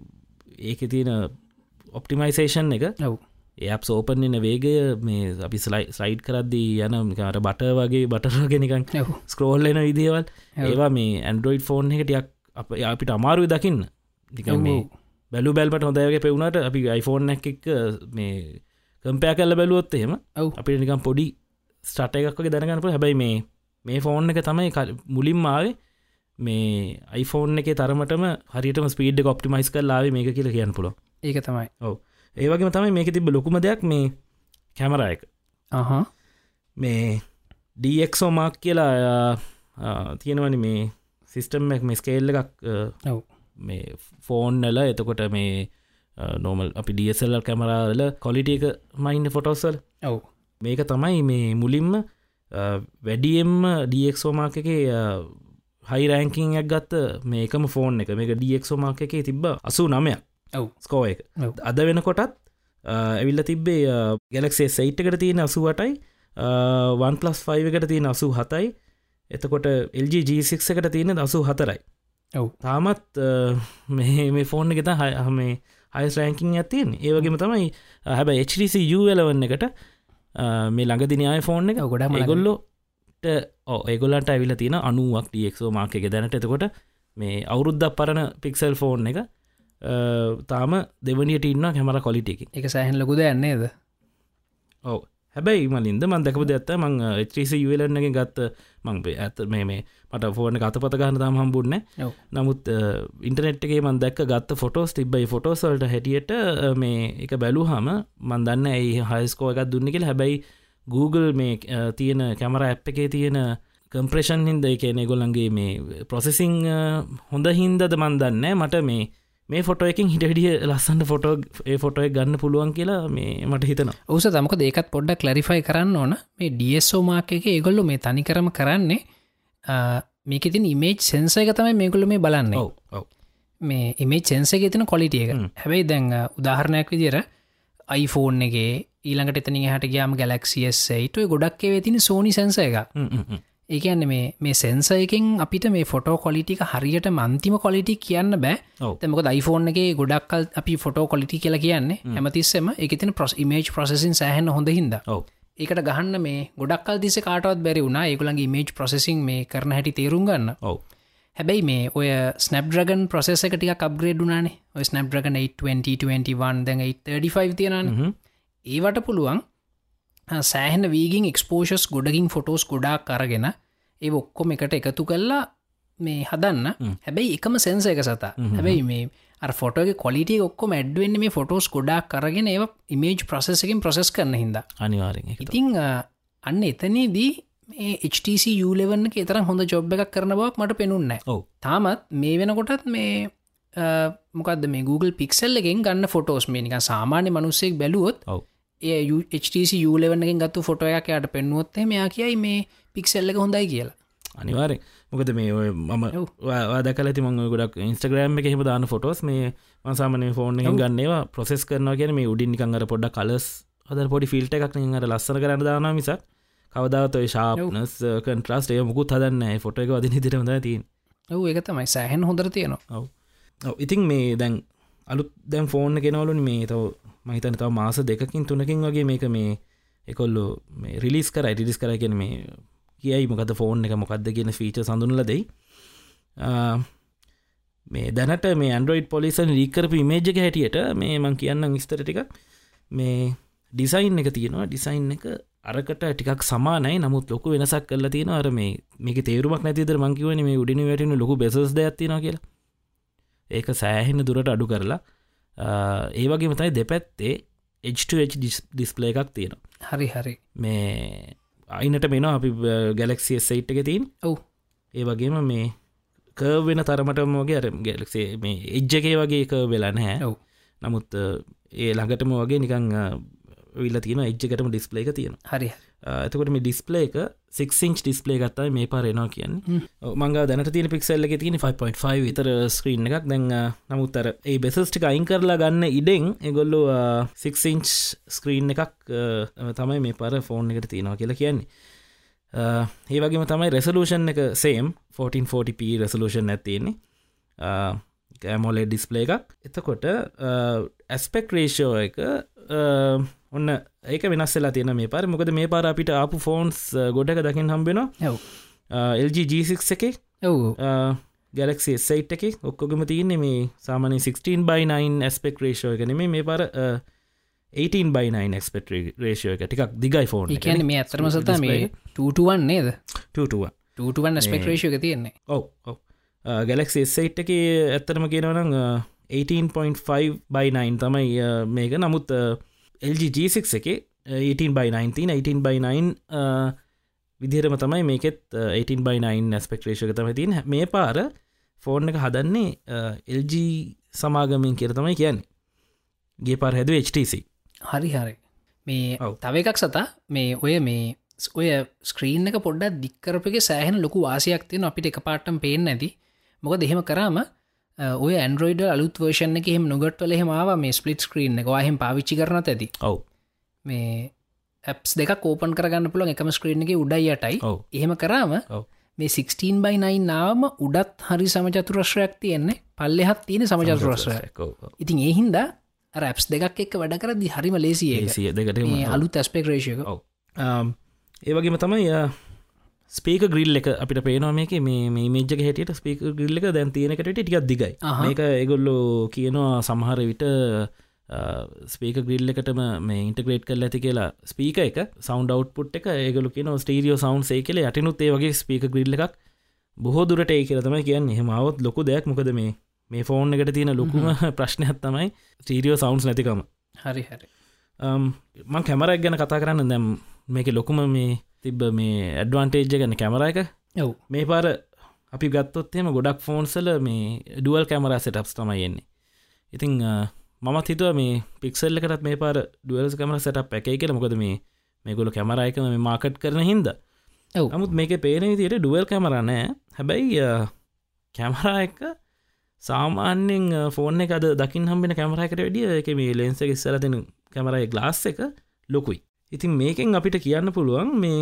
ඒක තියෙන ඔප්ටිමයිසේෂන් එක ඒප් සෝපන්න්න වේගය මේ අපි සලයි සයිඩ් කරද්දී යන කට බට වගේ බටරගෙනකන් ස්ක්‍රෝල්ලෙන විදිවල් ඒවා මේ ඇන්ඩරෝයිඩ් ෆෝන් එකටයක් අප අපිට අමාරුව දකින්න. දිකම් මේ බැලු බැල්පට හොඳයගේ පෙවුණට අපි iPhoneෆෝන් එක මේ කම්පය කල්ල බැලුවොත් එහෙම ඔව්. අපි නිකම් පොඩි ස්ටට එකක්ගේ දැනගන්නපු හැබැයි මේ මේ ෆෝන් එක තමයි මුලින් ආවේ මේ iPhoneෆෝන් එක තරමටම හරිටම ස්පීඩ් කොප්ටිමයිස් කරලාව මේක කියල කියන්න පුල ඒක තමයි. ඔව. ඒවගේ තමයි මේක තිබ ලොකුම දෙයක් මේ කැමර එක. අහ. මේ ඩක්ෝ මාක් කියලා තියෙනවනි මේ සිිස්ටම් එක මේ ස්කේල්ල එකක් මේ ෆෝන්නල එතකොට මේ නෝමල් අපි ඩියසල්ල කැමරාල කොලිට එක මයින්ඩ ෆොටෝසල් ඔව්. මේක තමයි මේ මුලින්ම වැඩියෙන්ම ඩක්ෝමාක එක හයි රෑංකිංයක් ගත්ත මේකම ෆෝන් එක. මේක ඩක්ෝමාක එකේ තිබ්බ අසු නමයක් ඔව්. ස්කෝ එක. අද වෙනකොටත් ඇවිල්ල තිබ්බේ ගැලක්සේ සයිට් එකට තියෙන අසුවටයි වන් පලස් 5 එකට තියෙන අසු හතයි. එතකොට LG G6 එකට තියෙන දසු හතරයි. ඔව්. තාමත් මේ මේ ෆෝන් එකත හම හයිස් රෑංකින් ඇතින් ඒවගේම තමයි හැබ HTC යලවන්න එකට මේ ළඟදිනයාය ෆෝන් එක ගොඩක් ඒගොල්ලොට ඕ ඒගොල්ලන්ට ඇවිල තියෙන අනුවක් මාක එක. දැනට එතකොට මේ අවුරුද්ධක් පරණ පික්සල් ෆෝන් එක තාම දෙවනියට ඉන්න හැමර කොලිටික එක. සෑහන් ලකුද යන්නේද ඔව. හැබැයි මලින්ද මන් දැකප ඇත්ත මං ත්‍රීසි යුවලන්නගේ ගත්ත මං ඇත මේ මේ මට ෆෝන කතපත ගන්න තම හම්බුන්න නමුත් ඉන්ටනෙට්ගේ මන් දැක් ගත්ත ෆොටෝස් තිබයි ෆොටෝසල්ට හැටියට මේ එක බැලූ හම මන් දන්න ඇයි හයිස්කෝ එකක් දුන්නකෙල් හැබැයි Google මේ තියෙන කැමර ඇප් එකේ තියෙන කම්ප්‍රේෂන් හින්ද එකන ගොල්ලන්ගේ මේ ප්‍රොසෙසිං හොඳ හින්දද මන් දන්න මට මේ මේ ෆොටෝ එකින් හිටඩිය ලස්සන්ට ෆොටෝ ඒ ෆොටෝය ගන්න පුළුවන් කියලා මේ මට හිතන ඔස තමක ඒකත් පොඩ්ඩක් කලරිෆයි කරන්න ඕන. මේ ඩියස්ෝමාක එක ඒගොල්ලු මේ තනිකරම කරන්නේ මේක තින් ඉමේජ් සෙන්ස එක තමයි මේකුල්ල මේ බලන්න. මේ ඉමේ චෙන්සක තින කොලිටිය එක. හැබැයි දැන් උදාහරණයක් විදිර iPhoneෆෝන් එක ඊළඟට එතන හට ගයාම ගලක්සියස්සයිට ගොඩක්ේ තින සෝනි සැන්ස එක ඒකන්න මේ මේ සෙන්සයකින් අපිට මේ ෆොටෝ කොලිටික හරියට මන්තිම කොලිටි කියන්න බෑ. තැමක දයිෆෝන් එක ගොඩක්කල් අපි ෆොටෝ කොලිටි කියලා කියන්නේ හැමතිස්සම එක තින ප්‍රස් මේජ් ප්‍රසෙසින් සහන්න හොඳ හිද ඒකට ගහන්න මේ ගොඩක්කල් දිස කාටවත් බැරි වුණා. ඒගුලන්ගේ මේජ් ප්‍රසෙසින් මේ කරන හැටි තේරුම් ගන්න. ඔව. හැබැයි මේ ඔය ස්නප්්‍රගන් ප්‍රසෙස එක ටික කබ්ග්‍රේඩ්ුනානේ ඔය ස්නප්්‍රගන 2021 දැන් 35 තියෙනන ඒවට පුළුවන් සෑහන වීගින් එක්ස්පෝෂස් ගොඩකින් ෆොටෝස් ගොඩා කරගෙන ඒ ඔක්කොම එකට එකතු කල්ලා මේ හදන්න. හැබැයි එකම සෙන්ස එක සතා. හැබැයි මේ ෆොටෝගේ කොලිටිය ඔක්කොම ඇඩ්වෙන්න මේ ෆොටෝස් ගොඩා කරගෙන ඒ ඉමේජ් ප්‍රසෙසකින් ප්‍රසෙස් කරන හිද අනිවාරෙන් ඉතිං අන්න එතනේදී මේ HTC යලෙවන්න තරම් හොඳ ජොබ් එකක් කරන බවක් මට පෙනුන්න තාමත් මේ වෙනකොටත් මේ මොකද මේ Google පික්සල් එකෙන් ගන්න ෆොටෝස් මේ නික සාමාන්‍ය මනුස්සෙක් බැලුවොත් ඔව HTC යලෙවන්නකින් ගත්තු ෆොටෝයක් යට පෙන්නුවොත්තේ මෙයා කියයි මේ පික්සෙල්ලක හොඳයි කියලා. අනිවාරෙන් මොකද මේ ඔය මම වාදකල ති මං ගොඩක් ඉන්ස්ටග්‍රම් එක හෙම දාන ෆොටෝස් මේ මසාමන ෆෝර්න් ගන්නවා ප්‍රොසෙස් කරන කියන මේ උඩින් නිකංගර පොඩ්ඩ කලස් අද පොඩි ෆිල්ට එකක් අර ලස්සන කරන්න දාන මිසක් කවදාවතය ශාපනස් කන්ට්‍රස්ට ඒ මුකුත් හදන්න ෆොට එක වදින දිරමද තින් ඔව එක තමයි. සෑහන් හොඳර තියෙනවා. ඔව. ඉතින් මේ දැන් අලුත් දැම් ෆෝර්න් කෙනවලුන් මේ තව මහිතන තව මාස දෙකින් තුනකින් වගේ මේක මේ එකොල්ලු මේ රිලිස් කර රිලිස් කර කියෙන මේ කියයි මොකද ෆෝන් එක මොකක්ද කියන ෆීච සඳුනල දෙයි. මේ දැනට මේ ඇන්ඩරෝයිඩ් පොලිසන් රීකරපු මේජක හැටියට මේ මං කියන්න විස්තර ටික මේ ඩිසයින් එක තියෙනවා. ඩිසයින් එක අරකට ටිකක් සමානයි. නමුත් ලොකු වෙනසක් කල්ල තියෙන අර මේ මේක තේරුමක් නැතිදර මංකිවන මේ උඩිනි වැටෙන ලොකු බෙසස් ඇතින කියලා. ඒක සෑහෙන දුරට අඩු කරලා ඒ වගේ මතයි දෙපැත්තේ H2H ඩිස්පලේ එකක් තියෙනවා. හරි හරි. මේ අයිනට මෙන අපි ගැලක්සිය සයිට් එක තින් ඔව්. ඒ වගේම මේ කර් වෙන තරමටම වගේ අර ගැලක්සේ මේ එජ්ජගේ වගේ එක වෙලා නැහැ. ඔව්. නමුත් ඒ ළඟටම වගේ නිකං විල්ල තියෙන එජ්ජකටම ඩිස්පලේ එක තියෙන හරි ඇතකොට මේ ඩිස්පලේ එක සික්සිංච් ඩිස්පලේ ගත්තයි මේ පාරෙනවා කියන්න. මංග දැනට තියෙන පික්සල්ල එක තියෙන 5.5 විතර ස්ක්‍රීන් එකක්. දැන් නමුත්තර ඒ බෙසස්ටික අයින් කරලා ගන්න ඉඩෙන් එගොල්ලු සික්සිංච් ස්ක්‍රීන් එකක් තමයි මේ පර ෆෝන් එකට තියෙනවා කියලා කියන්නේ. ඒ වගේම තමයි රෙසලූෂන් එක සේම් 1440p රෙසලූෂන් ඇතියෙන්නේ කෑමෝලේ ඩිස්පලේ එකක්. එතකොට ඇස්පෙක් රේෂෝ එක ඔන්න ඒක වෙනස්සලා තියෙන මේ පාර. මොකද මේ පාර අපිට ආපු ෆෝන්ස් ගොඩක දකිින් හම්බෙනවා ඔව්. LGG6 එක. ඔව්. ගැලක්සි සයිට් එක. ඔක්කොගම තියන්නේ මේ සාමන 16 බයි9 ඇස්පෙක් රේෂෝ එක නෙමේ මේ පාර 18 බයි9 එක්ස්පෙට රේෂෝ එක ටිකක් දිගයි ෆෝන් එකන මේ ඇතරම සතා මේ ටුවන් නේද? ටුව ටුවන් ස්පෙක්රේෂය එක තියෙන්නේ. ඔව ඔව ගැලක්සි සයිට් එක ඇත්තරම කියනවනම් 18.5 බයි9 තමයි මේක. නමුත් LGG6 එක 18 බයි 19 18 බයි 9 විදිරම තමයි මේකෙත් 18 බයි 9 ඇස්පෙක්ටේෂක තම තින් මේ පාර ෆෝර්න් එක හදන්නේ LG සමාගමින් කියර තමයි කියන්නේ. ගේ පාර හැද HTC හරි හරි. මේ. තව එකක් සතා මේ ඔය මේ ඔය ස්ක්‍රීන් එක පොඩ්ඩක් දික්කරපගේ සෑහන ලොකු වාසියක් තියෙන අපිට එක පාටම් පේෙන් ඇති මොක දෙහෙම කරාම ඔය ඇන්ඩරෝයිඩ අලුත් වර්ෂණ එක හෙම නොගට්වල හෙමාව මේ ස්පලිට් ස්ක්‍රීන් එක. වාහෙම පාවිච්චි කරන ඇති? ඔව්. මේ ඇප්ස් දෙක කෝපන් කරගන්න පුළන් එකම ස්ක්‍රීන් එක උඩයි යටයි. එහෙම කරාම මේ 16 බයි 9 නාම උඩත් හරි සමචතුරශ්‍රයක් තියෙන්නේ. පල්ලෙහත් තියෙන සමචතුරශ්‍රය ඉතින් ඒහින්ද රැප්ස් දෙකක් එක් වැඩ කරදි හරිම ලේසිය සිය දෙකට අලු තැස්පෙක් රේෂක ඒවගේම තමයි ස්පේක ග්‍රිල් එක අපිට පේනවා මේක මේ මේජක හැටියට ස්පේක ග්‍රිල්ල එක දැන් තියෙනකට ටිකක් දිගයි. ඒක ඒගොල්ලෝ කියනවා සමහර විට ස්පේක ග්‍රිල් එකටම මේ ඉන්ටග්‍රේට් කල් ඇති කියලා ස්පීක එක සෞන්් අවට්පුට් එක ඒගලු කියන ස්ටීරියෝ සෞන්් ඒ කියල යටනුත් ඒ වගේ ස්පීක ග්‍රිල්ල එකක් බොහෝ දුරට ඒ කියලතම කියන්න. හෙමවත් ලොකු දෙයක්. මොකද මේ මේ ෆෝන් එකට තියෙන ලොකුම (laughs) ප්‍රශ්නයක් තමයි ස්ටීරියෝ සෞන්ස් නැතිකම. හරි හරි. මං කැමරක් ගැන කතා කරන්න දැම් මේක ලොකුම මේ තිබ්බ මේ ඇඩ්වාන්ටේජ්ජ ගැන කැමර එක. ඔව්. මේ පාර අපි ගත්තොත්හෙම ගොඩක් ෆෝන්සල මේ ඩුවල් කැමරා සටප්ස් තමයියෙන්නේ ඉතිං මත් හිතුව මේ පික්සල්ල එකටත් මේ පාර ඩුවල්ස් කමර සට පැකයි කියල. මොකද මේ මේගොල කැමරයක මේ මාකට් කරන හින්ද. නමුත් මේක පේන විදියට ඩුවල් කැමරනෑ හැබැයි කැමරා එක සාමාන්‍යෙන් ෆෝන් එක අද දකිින් හම්බෙන කැමරයකට වැඩිය එක මේ ලෙන්ස එක ඉස්සරතින කැමරයි ගලාස් එක ලොකුයි ඉතින් මේකෙන් අපිට කියන්න පුළුවන් මේ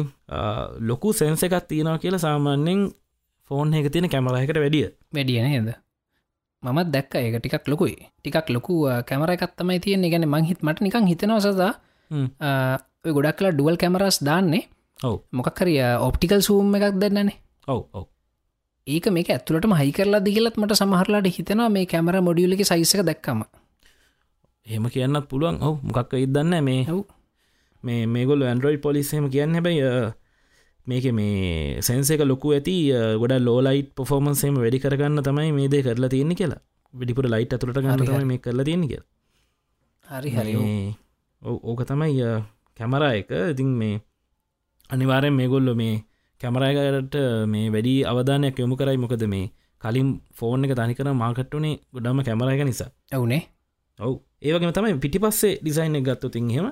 ලොකු සැන්ස එකත් තියෙනවා කියලා සාමාන්‍යෙන් ෆෝන් එක තියෙන කැමරයකට වැඩිය. වැඩියන හෙද මත් දැක්ක ඒක ටිකක් ලොකුයි. ටිකක් ලොකු කැමර එකත්තමයි තියෙන ගැන මංහිත් මට නිකං හිතනව සදා ගොඩක් කලා ඩුවල් කැමරස් දාන්නේ. ඔව. මොකක්කරිය ඔප්ටිකල් සූම් එකක් දෙන්නනේ. ඔව ඔව. ඒක මේ ඇතුලට මහි කරලා දිගලත් මට සමහරලාට හිතනවා මේ කැමර මොඩියලක සයිසක දැක්කම. එහෙම කියන්නත් පුළුවන්. ඔව මොකක්ක ඉදන්න මේ. හව් මේ මේගොල්ල ඇන්ඩරෝයිඩ් පොලිස්සම කියන්න හැබයි මේක මේ සැන්සේක ලොකු ඇති ගොඩ ලෝලයිට් පොෆෝමන්සේම වැඩි කරගන්න තමයි මේ දේ කරලා තියෙන්නේ කියලා විඩිපුර ලයිට් ඇතුළට ගන්න මේ කරලා තියෙන කිය හරි හරි ඕක තමයි කැමරා එක ඉතින් මේ අනිවාරයෙන් මේගොල්ලො මේ කැමරයකට මේ වැඩි අවධානයක් යොමු කරයි මොකද මේ කලින් ෆෝන් එක තනිකර මාකට්ටුනේ ගොඩම කැමරයක නිසා ඇවුනේ ඔවු ඒවගේ තමයි පිටි පස්සේ ඩිසයින් එක ගත්තු තින් හෙම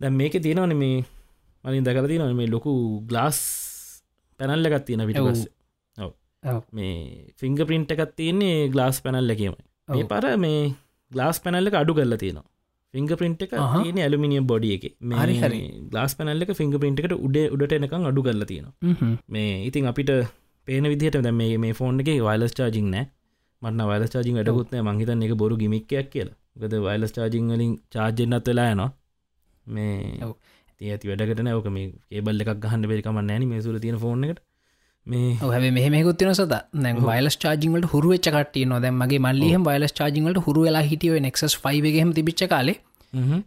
දැ මේක තියෙනවන මේ මලින් දැකල තින මේ ලොකු ග්ලාස් පැනල්ල එකත් තියෙන පිටපස්ස මේ ෆිංග පින්ට් එකත් තියන්නේ ගලාස් පැනල්ල කියමයි මේ පර මේ ගලාස් පැනල්ල එක අඩු කරලා තියෙනවා. ෆිංග පින්ට් එක තියෙන ඇලුමිනියම් බොඩිය එක. හරි. ගලාස් පැනල්ල එක ෆිංග පින්ට් එකට උඩ උඩට එනකම් අඩු කරලා තියෙනවා. මේ ඉතින් අපිට පේන විදිහට දැ මේ මේ ෆෝන් එක වයිලස් චාජිං නෑ. මන්න වයිලස් චාජිං වැඩකුත්න මහිතන් එක බොරු ගිමික්කයක් කියලා. ගද වයිලස් චාජිං වලින් චාර්ජෙන්න්නත් වෙලා යනවා මේ. තිය ඇති වැඩකට නෑක මේ ඒබල් එකක් ගහන්න බෙරිකම නෑන මේ සුර තියෙන ෆෝන් එකට. මේ හැ මෙහමකුත්තින සද දැන් වයිලස් චාජිංවලට හුරුව චකට න දැන් මගේ මල්ලියම වයිලස් චාජිංවලට හුරු වෙලා හිටියව නෙක්ස් ෆයිවගහම තිබිච්ච කාලේ.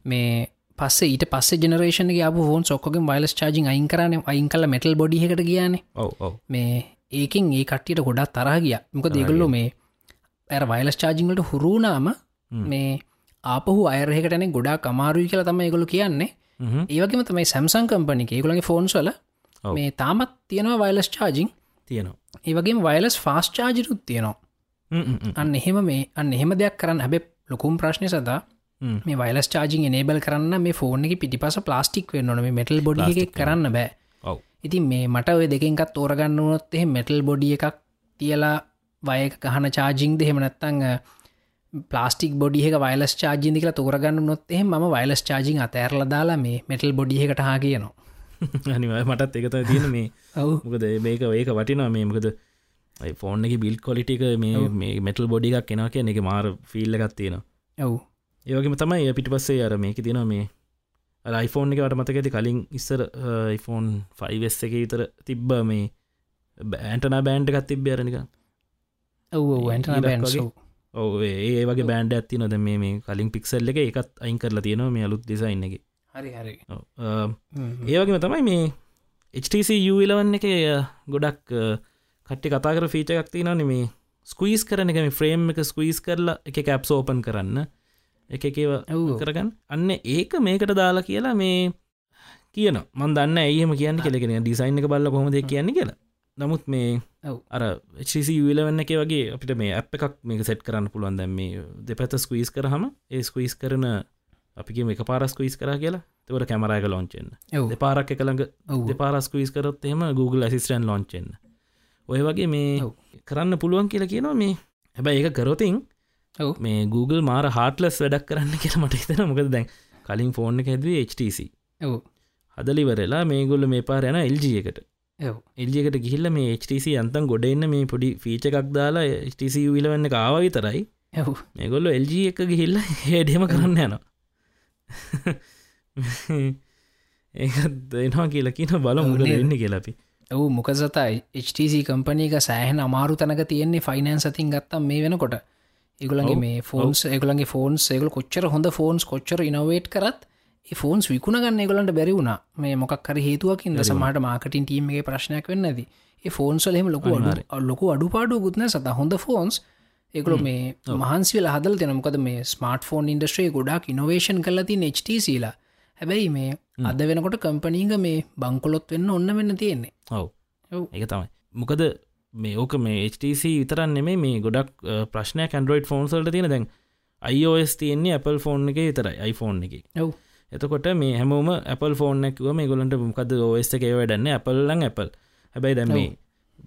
මේ පස්සේ ඊට පස්සේ ජනරේෂන යාප ෆෝන් සොක්කගේ වයිලස් චාජිං අයින් කරන. අයින් කල මෙටල් බොඩිහකට කියන මේ ඒකින් ඒ කට්ටියට ගොඩක් තරහ ගිය. මොක දෙගල්ලො මේ ඇර වයිලස් චාජිංවලට හුරුනාම මේ ආපහු අයරහකටන ගොඩා කමාරුයි කියලා තම ඒගොලු කියන්නේ. ඒවගේම තමයි සැම්සං කම්පනි ඒගොලගේ ෆෝන්ස්වල ඔව්. මේ තාමත් තියෙනවා වයිලස් චාජිං තියෙනවා ඒවගේ වයිලස් ෆාස් චාජිරුත් තියෙනවා. අන්න එහෙම මේ අන්න එහෙම දෙයක් කරන්න හැබ ලොකුම් ප්‍රශ්නය සදා. මේ වයිලස් චාජිං නේබල් කරන්න මේ ෆෝන් එක පිටිපස ප්ලාස්ටික් වෙන්න නොන මේ මෙටල් බොඩි එක Plastic කරන්න බෑ ඉතින් මේ මට ඔය දෙකෙන්කත් තෝරගන්න වනොත් එහ මෙටල් බොඩි එකක් තියලා වයක ගහන චාජිංද හෙමනත්තං පලාස්ටික් බොඩිහ වයිලස් චාජිදි කියලා තෝරගන්න නොත් එහ ම වයිලස් චාජිං අතඇරල දාලා මේ මෙටල් බොඩිහකට හා කියනවා. (laughs) අනිවා මටත් එකත තියෙන මේ. (laughs) ඔවු. මොකද මේක ඒක වටිනවා මේ මොකද ෆෝන් එක බිල් කොලිටික මේ මේ මෙටල් බොඩි එකක් කෙනවා කිය එක මාර ෆිල්ල එකක් තියෙනවා. ඔවු. ඒවගේම තමයි පිටි පස්සේ අර මේක තියෙන මේ රයිෆෝන් එකට මතක ඇති කලින් ඉස්සර යිෆෝන් ෆයිවෙස් එක විතර තිබ්බ මේ බෑන්ටන බෑන්ඩ් එකත් තිබ්බ අරනික ඔව ඇන්ටන බැන්ස්. ඔව ඒ වගේ බෑන්ඩ ඇති නොද මේ කලින් පික්සල් එක එකත් අයින් කරලා තියෙනවා මේ අලුත් දෙසයින්න එක. හරි හරි. ඒවගේම තමයි මේ HTC U11 එක ගොඩක් කට්ටි කතා කර ෆීච එකක් තිනන මේ ස්කීස් කරන එක මේ ෆ්‍රේම් එක ස්කීස් කරලා එක කැප්ස් ඕපන් කරන්න. එක එකව. කරගන්න. අන්න ඒක මේකට දාලා කියලා මේ කියන මන් දන්න ඇයම කියන්න කෙලෙගෙන ඩිසයින් එක බල්ල කොහොමද කියන්නේ කියලා නමුත් මේ. අර විලවන්න එක වගේ අපිට මේ අප එකක් මේක සෙට් කරන්න පුළුවන්. දැම් මේ දෙපැත ස්කීස් කරහම ඒ ස්කීස් කරන අපි එක පාරස්කීස් කර කියලා. තවට කැමරයක ඔව්. දෙපාරක් එකළඟ. දෙපාරස්කීස් කරොත් එම Google ඇසිස්ටන් ලොන්චෙන්න්න ඔය වගේ මේ. කරන්න පුළුවන් කියලා කියනවා මේ. හැබැයි ඒක කරොතින්. මේ Google මාර හාටලස් වැඩක් කරන්න කියලා මට හිතන මොකද දැන් කලින් ෆෝන් එක හැදවේ HTC හදලිවරලා මේගොල්ල මේ පාර යන එල්ජ එකට එල්ජකට ගිහිල්ල මේ HTC අන්තන් ගොඩ එන්න මේ පොඩි ෆීච එකක් දාලා HTC විලවන්න කාව විතරයි. මේගොල්ල එල්ජ එක ගිහිල්ල (laughs) හේඩම කරන්න යනවා. (laughs) ඒත් දෙනවා කියලා කියන බල මුල වෙන්න කියලපි ඔවු මොකසතයි HTC කම්පනීක සෑහන අමාරු තැනක තියෙන්නේ ෆයිනන්ස් අතින් ගත්තම් මේ වෙනකොට. ඒගුලන්ගේ මේ ෆෝන්ස් ඒගුලන්ගේ ෆෝන්ස් ඒගල කොච්චර හොඳ ෆෝන්ස් කොච්චර ඉනවේට් කරත් ෆෝන්ස් විකුණ ගන්න ගොලන්ට බැරි වුණ. මේ මොක්කර හේතුවකින් සමට මාකටින් ටීමගේ ප්‍රශ්නයක් වෙන්න ඇති. ෆෝන්සලෙම ලොකු ලොකු අඩුපාඩු ගුත්න සත හොඳ ෆෝන්ස්. ඒකල මේ මහන්සිවල හදල් දෙනමකද මේ ස්මර්ට ෆෝන් ඉන්ඩස්ට්‍රේ ගොඩක් ඉනවේශන් කලති නෙච්ට සීලා හැබැයි මේ අද වෙනකොට කම්පනීග මේ බංකොලොත් වෙන්න ඔන්න වෙන්න තියෙන්නේ. ඔව. එක තමයි. මොකද මේ ඕක මේ HTC විතරන් නෙමේ මේ ගොඩක් ප්‍රශ්නය කන්ඩරෝයිඩ් ෆෝන්සල්ට තියෙන. දැන් iOS තියෙන්නේ Apple ෆෝන් එක විතරයි iPhone එක. ඔව එතකොට මේ හැමෝම Apple ෆෝර්නැක්ව මේ ගොලන්ට මොකද ඔස් එක වැඩන්න? Appleලං Apple. හැබැයි දැම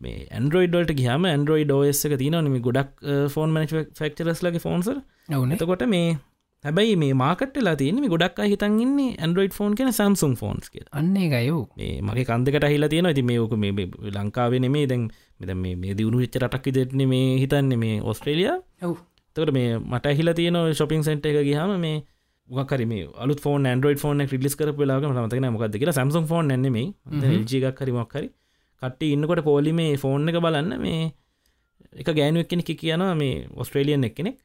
මේ ඇන්ඩරෝයිඩල්ට ගහම ඇන්ඩරෝයිඩ ෝස් එක තිනනම ගොඩක් ෆෝන් මන ෆක්චරස් ලගේ ෆෝන්සර් එතකොට මේ හැබැයි මේ මාකටලා තියන ගොඩක් හිතන්න්නේ ඇන්ඩරෝයිඩ් ෆෝන් කෙන සම්සුන් ෆෝන්ස් අන්නේ ගයෝ මේ මගේ කන්දකට හිලා තියෙන ඇති මේක මේ ලංකාවේ නෙමේ දැන් මෙද මේ දියුණු වෙච්ච රටක් දෙටන මේ හිතන්නේ මේ ඔස්ට්‍රේලිය තකට මේ මට හිලා තියෙන ශොපින් සෙන්ට එක ගහම මේ මොකරම අලු ෆෝන් න්ඩරෝයිඩ ෆෝන් ලිස් කර ලාග මතන මොකද කියලා. සම්සම් ෆෝන් නෙමේ ජිගක් හරිමක්හරි කට්ටි ඉන්නකොට පෝලිමේ ෆෝන් එක බලන්න මේ එක ගෑනුවක් කෙනෙක් කියනවා මේ ඔස්ට්‍රේලියන් එක් කෙනෙක්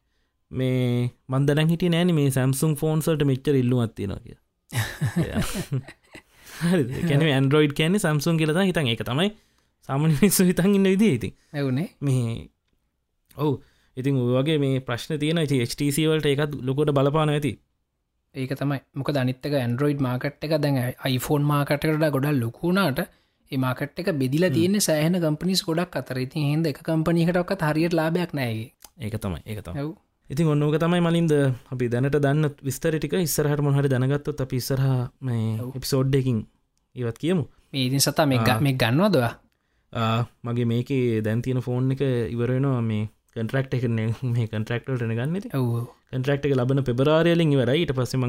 මේ මන්දන හිට නෑන මේ සැම්සුම් ෆෝන්සල්ට මෙච්චර ඉල්ලු අත්තිනවා කිය (laughs) කැන ඇන්ඩරෝයිඩ් කෑන්නේ සම්සුන් කියලතා හිතන් එක තමයි සාමන මිස්සු හිතන් ඉන්න විදි ඉති ඇවුනේ මේ ඔවු. ඉතින් ඔයගේ මේ ප්‍රශ්න තියෙන HTC වලට එකත් ලොකොට බලපාන ඇති ඒක තමයි. මොක දනිත්තක ඇන්ඩරෝයිඩ් මාකට් එක දැන් iPhoneෆෝන් මාකටකට ගොඩල් ලොකුණාට ඒමාකට් එක බෙදිල තියන සෑහන කම්පනිස් ගොඩක් අතර. ඉතින් හිද එක කම්පනීකටක්ත් හරියට ලාභයක් නෑගේ ඒක. තමයි ඒක තම ඉතින් ඔන්නෝක තමයි මලින්ද අපි දැනට දන්න විස්තරිටික ඉස්සරහට මොහරි දැනගත්තොත් අපි ඉස්සරහ මේ එපිසෝඩ්ඩකින් ඉවත් කියමු. මේ ඉතින් සතා මේ ගන්නවදවා මගේ මේක දැන්තියන ෆෝන් එක ඉවරෙනවා මේ කන්ට්‍රක්් එක මේ කන්ට්‍රක්ටල්ට ගන්න කන්ට්‍රක්් එක ලබන පෙබරාරයලින් ඉවරයි. ඊට පස්සෙම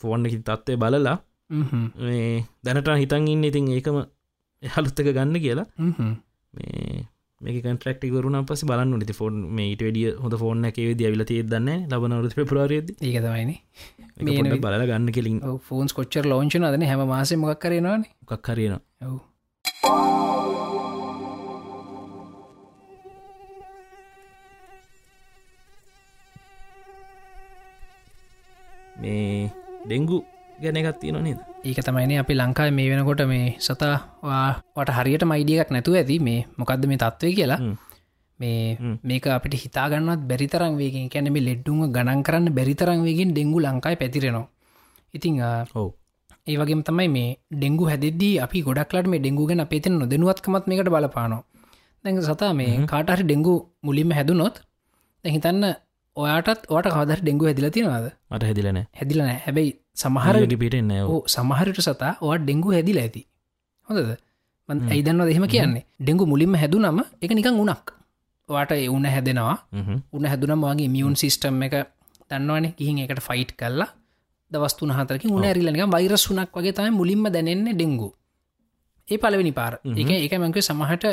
ෆෝන් එක තත්වය බලලා මේ දැනට හිතන් ඉන්න ඉතින් ඒකම එහලුත්තක ගන්න කියලා. මේ කන්ට්‍රක්් වරුණ පස බලන්න නති ෆෝන් මේ ඊට වැඩිය හොඳ ෆෝන් එක ද ඇවිල තිය දන්න ලබනවරත් පෙපරාරයද ඒකතවයින මේ බල ගන්න කෙලින් ෆෝන්ස් කොච්චර ලෝංචන අදන හැම මාසය මොක් කරනවා කක් හරින ඔවු මේ ඩෙංගු ගැන එකත් තියෙන නේද? ඒක තමයින අපි ලංකායි මේ වෙනකොට මේ සතාවාට හරියට මයිඩියක් නැතුව ඇති. මේ මොකක්ද මේ තත්ත්වය කියලා? මේ මේක අපිට හිතාගන්නත් බැරිතරං වේගෙන්. කැනෙම ලෙඩ්ඩුම ගණන් කරන්න බැරිතරං වේගෙන් ඩෙංගු ලංකායි පැතිරෙනවා. ඉතිං හෝ ඒ වගේ තමයි මේ ඩෙංගු හැදෙදී අපි ගොඩක්ලට මේ ඩෙංගු ගැන පේතෙන නොදනුවත්කමත් මේකට බලපානවා. දැඟ සතා මේ කාටහරි ඩෙංගු මුලින්ම හැදුනොත් දැහිතන්න ඔයාටත් ඕට කවදර ඩෙංගු හැදිල තියෙනවාද? මට හැදිලන හැදිලන හැබැයි සමහරට පිටෙන්න සමහරට සතා ඔට ඩෙංගු හැදිල ඇති. හොඳද? මන් ඇයිදන්න දෙහෙම කියන්නේ? ඩෙංගු මුලින්ම හැදු නම එක නිකං උනක් වාට එවුන හැදෙනවා. උන හැදුනම් වගේ මියුන් සිිස්ටම් එක දන්නවන. ගිහින් එකට ෆයිට් කල්ලා දවස්තුන හතරක උන ඇරිලනික වෛරස් වුනක් වගේ තම මුලින්ම දැනෙන්නේ ඩෙංගු ඒ පලවෙනි පාර. එක එක මංක සමහට